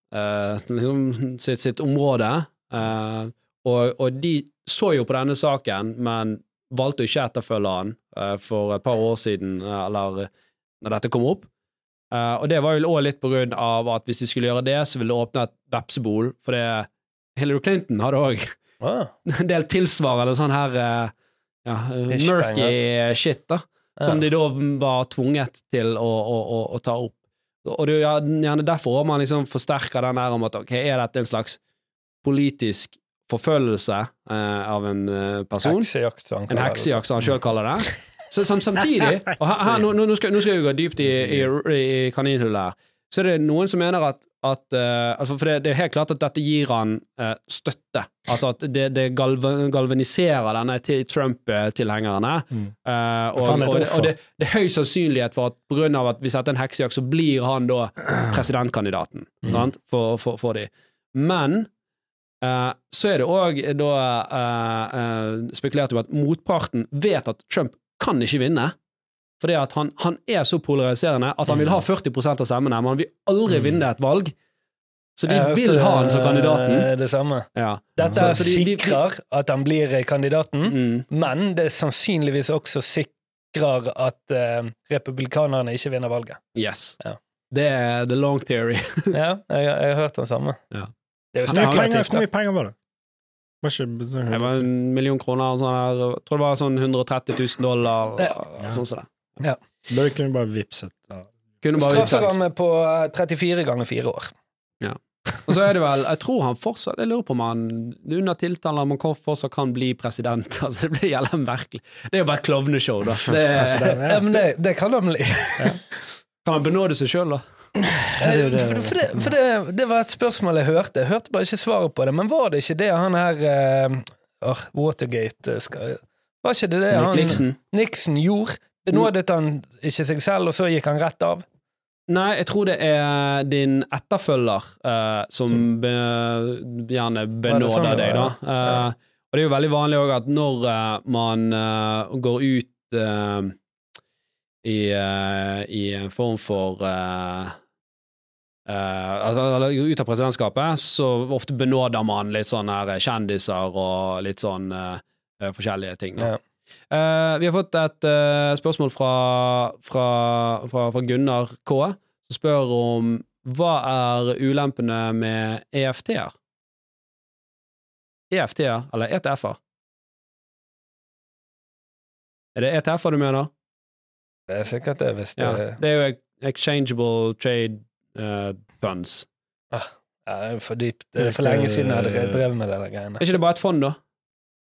liksom sitt, sitt område, og, og de så jo på denne saken, men valgte jo ikke å etterfølge han uh, for et par år siden, uh, eller når dette kom opp. Eh, og det var jo også litt på grunn av at hvis de skulle gjøre det, så ville det åpne et vepsebol, for det Hillary Clinton hadde òg Ah, en del tilsvarende sånn her eh, ja, eh, murky shit, da, som Ja. de da var tvunget til å, å, å, å ta opp. Og det er gjerne derfor man liksom forsterker den der om at ok, er dette en slags politisk forfølgelse eh, av en eh, person? heksejakt, som han En heksejakt, som han sjøl kaller det. så, sam, samtidig Og her, her, nå, nå, skal, nå skal vi gå dypt i, i, i kaninhullet her. Så er det noen som mener at, at uh, altså For det, det er helt klart at dette gir han uh, støtte. Altså at det, det galvaniserer denne Trump-tilhengerne. Mm. Uh, og, og, det, og det, det er høy sannsynlighet for at på grunn av at vi setter en heksejakt, så blir han da presidentkandidaten Mm. sant, for, for, for de. Men eh, så er det òg da uh, uh, spekulert om at motparten vet at Trump kan ikke vinne. Fordi at han, han er så polariserende at han vil ha 40% av stemmene, men han vil aldri Mm. vinne et valg. Så de vil det, ha han som kandidaten. Det samme. Ja. Dette Så- så de- sikrer at han blir kandidaten, Mm. men det sannsynligvis også sikrer at republikanerne ikke vinner valget. Yes. Ja. Det er the long theory. Ja, jeg, jeg har hørt den samme. Ja. Det er jo Hvor mye penger, hvor mye penger var det? Var ikke sånn Det var en million kroner, eller sånn jeg tror det var sånn 130 000 dollar. Ja. Sånn som det. Burde kunne bare vippset. Ja. Kunne bare vippset. Strafferamme på eh, 34 ganger 4 år. Ja. Og så er det vel, jeg tror han fortsatt Jeg lurer på om han under tiltale om han fortsatt kan bli president. Altså, det blir gjelder merkelig. Det er jo bare et klovneshow, da. Det Ja, men det, det kan han bli. kan han benåde seg sjøl, da? Det er det- For, for, det, for det, det var et spørsmål jeg hørte. Jeg hørte bare ikke svaret på det. Men var det ikke det han her uh, Watergate eh, skal, Var ikke det det han Nixon. Nixon gjorde? Benådet han ikke seg selv, og så gikk han rett av? Nei, jeg tror det er din etterfølger uh, som be, gjerne benåder sånn deg, da. ja? Eh, og det er jo veldig vanlig òg at når eh, man eh, går ut eh, i, uh, i en form for uh, uh, ut av presidentskapet, så ofte benåder man litt sånn her kjendiser og litt sånn forskjellige ting. Ja. Vi har fått et spørsmål fra, fra, fra, fra Gunnar K, som spør om hva er ulempene med EFT-er? EFT-er, eller ETF-er? Er det ETF-er du mener? Det er sikkert det, hvis det Ja, det er jo exchangeable trade uh, funds. Ja, det er for dypt. Det er for lenge siden jeg hadde drevet med det der greiene. Er ikke det bare et fond, da?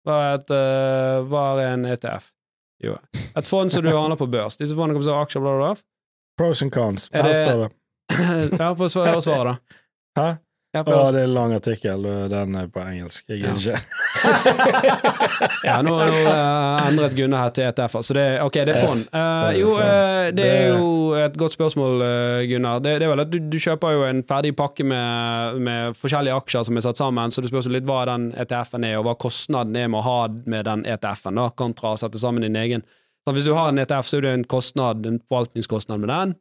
Hva er, et, eh, hva er en ETF? Jo, et fond som du handler på børs. Disse fondene kommer til å ha aksjer, bla, bla, bla. Pros and cons. Er Her det- det. ja, få svaret, da. Hæ? Ja, Å, det er en lang artikkel, den er på engelsk. Jeg Ja. ikke. Ja, nå, nå uh, endret Gunnar her til ETF-er, så det, er- ok, det er fond. Uh, det er jo, eh, det er jo et godt spørsmål, eh, Gunnar. Det, det er vel at du, du kjøper jo en ferdig pakke med, med forskjellige aksjer som er satt sammen, så det spørs litt hva den ETF-en er, og hva kostnaden er med å ha med den ETF-en, da, kontra å sette sammen din egen. Så hvis du har en ETF, så er det en kostnad, en forvaltningskostnad med den.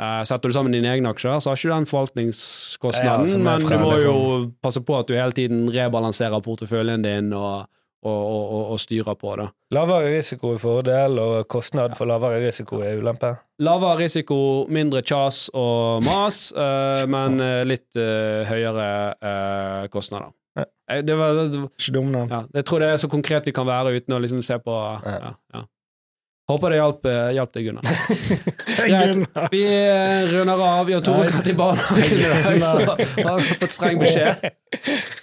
Eh, setter du sammen dine egne aksjer, så har ikke du den forvaltningskostnaden, Ja, er men du må liksom- jo passe på at du hele tiden rebalanserer porteføljen din og, og, og, og, styrer på det. Lavere risiko er fordel, og kostnad for lavere risiko er ulempe. Lavere risiko, mindre kjas og mas, eh, men eh, litt høyere kostnader. Ja. Det var, det, da. ja, jeg tror det er så konkret vi kan være uten å liksom se på ja. Håper det hjalp, hjalp deg, Gunnar. Vi eh, runder av. Jan Tore skal til barnehagen i dag, så har har fått streng beskjed.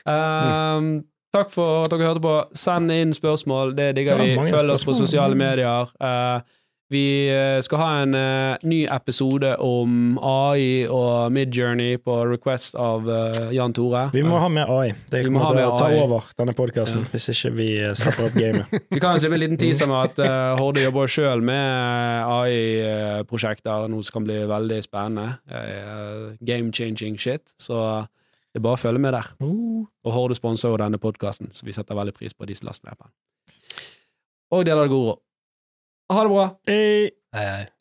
Um, takk for at dere hørte på. Send inn spørsmål, det digger vi. Følg oss på sosiale medier. Uh, vi eh, skal ha en uh, ny episode om AI og Midjourney på request av uh, Jan Tore. Vi må ha med AI. Det kommer til å ta AI. over denne podkasten Ja. hvis ikke vi stepper opp gamet. Vi kan slippe en liten teaser med at uh, Horde jobber sjøl med AI-prosjekter, noe som kan bli veldig spennende. Game-changing shit. Så det er bare å følge med der. Uh. Og Horde sponser jo denne podkasten, så vi setter veldig pris på de som laster ned på den. Og deler det gode råd. Ha det bra! Hei. Hei, hei.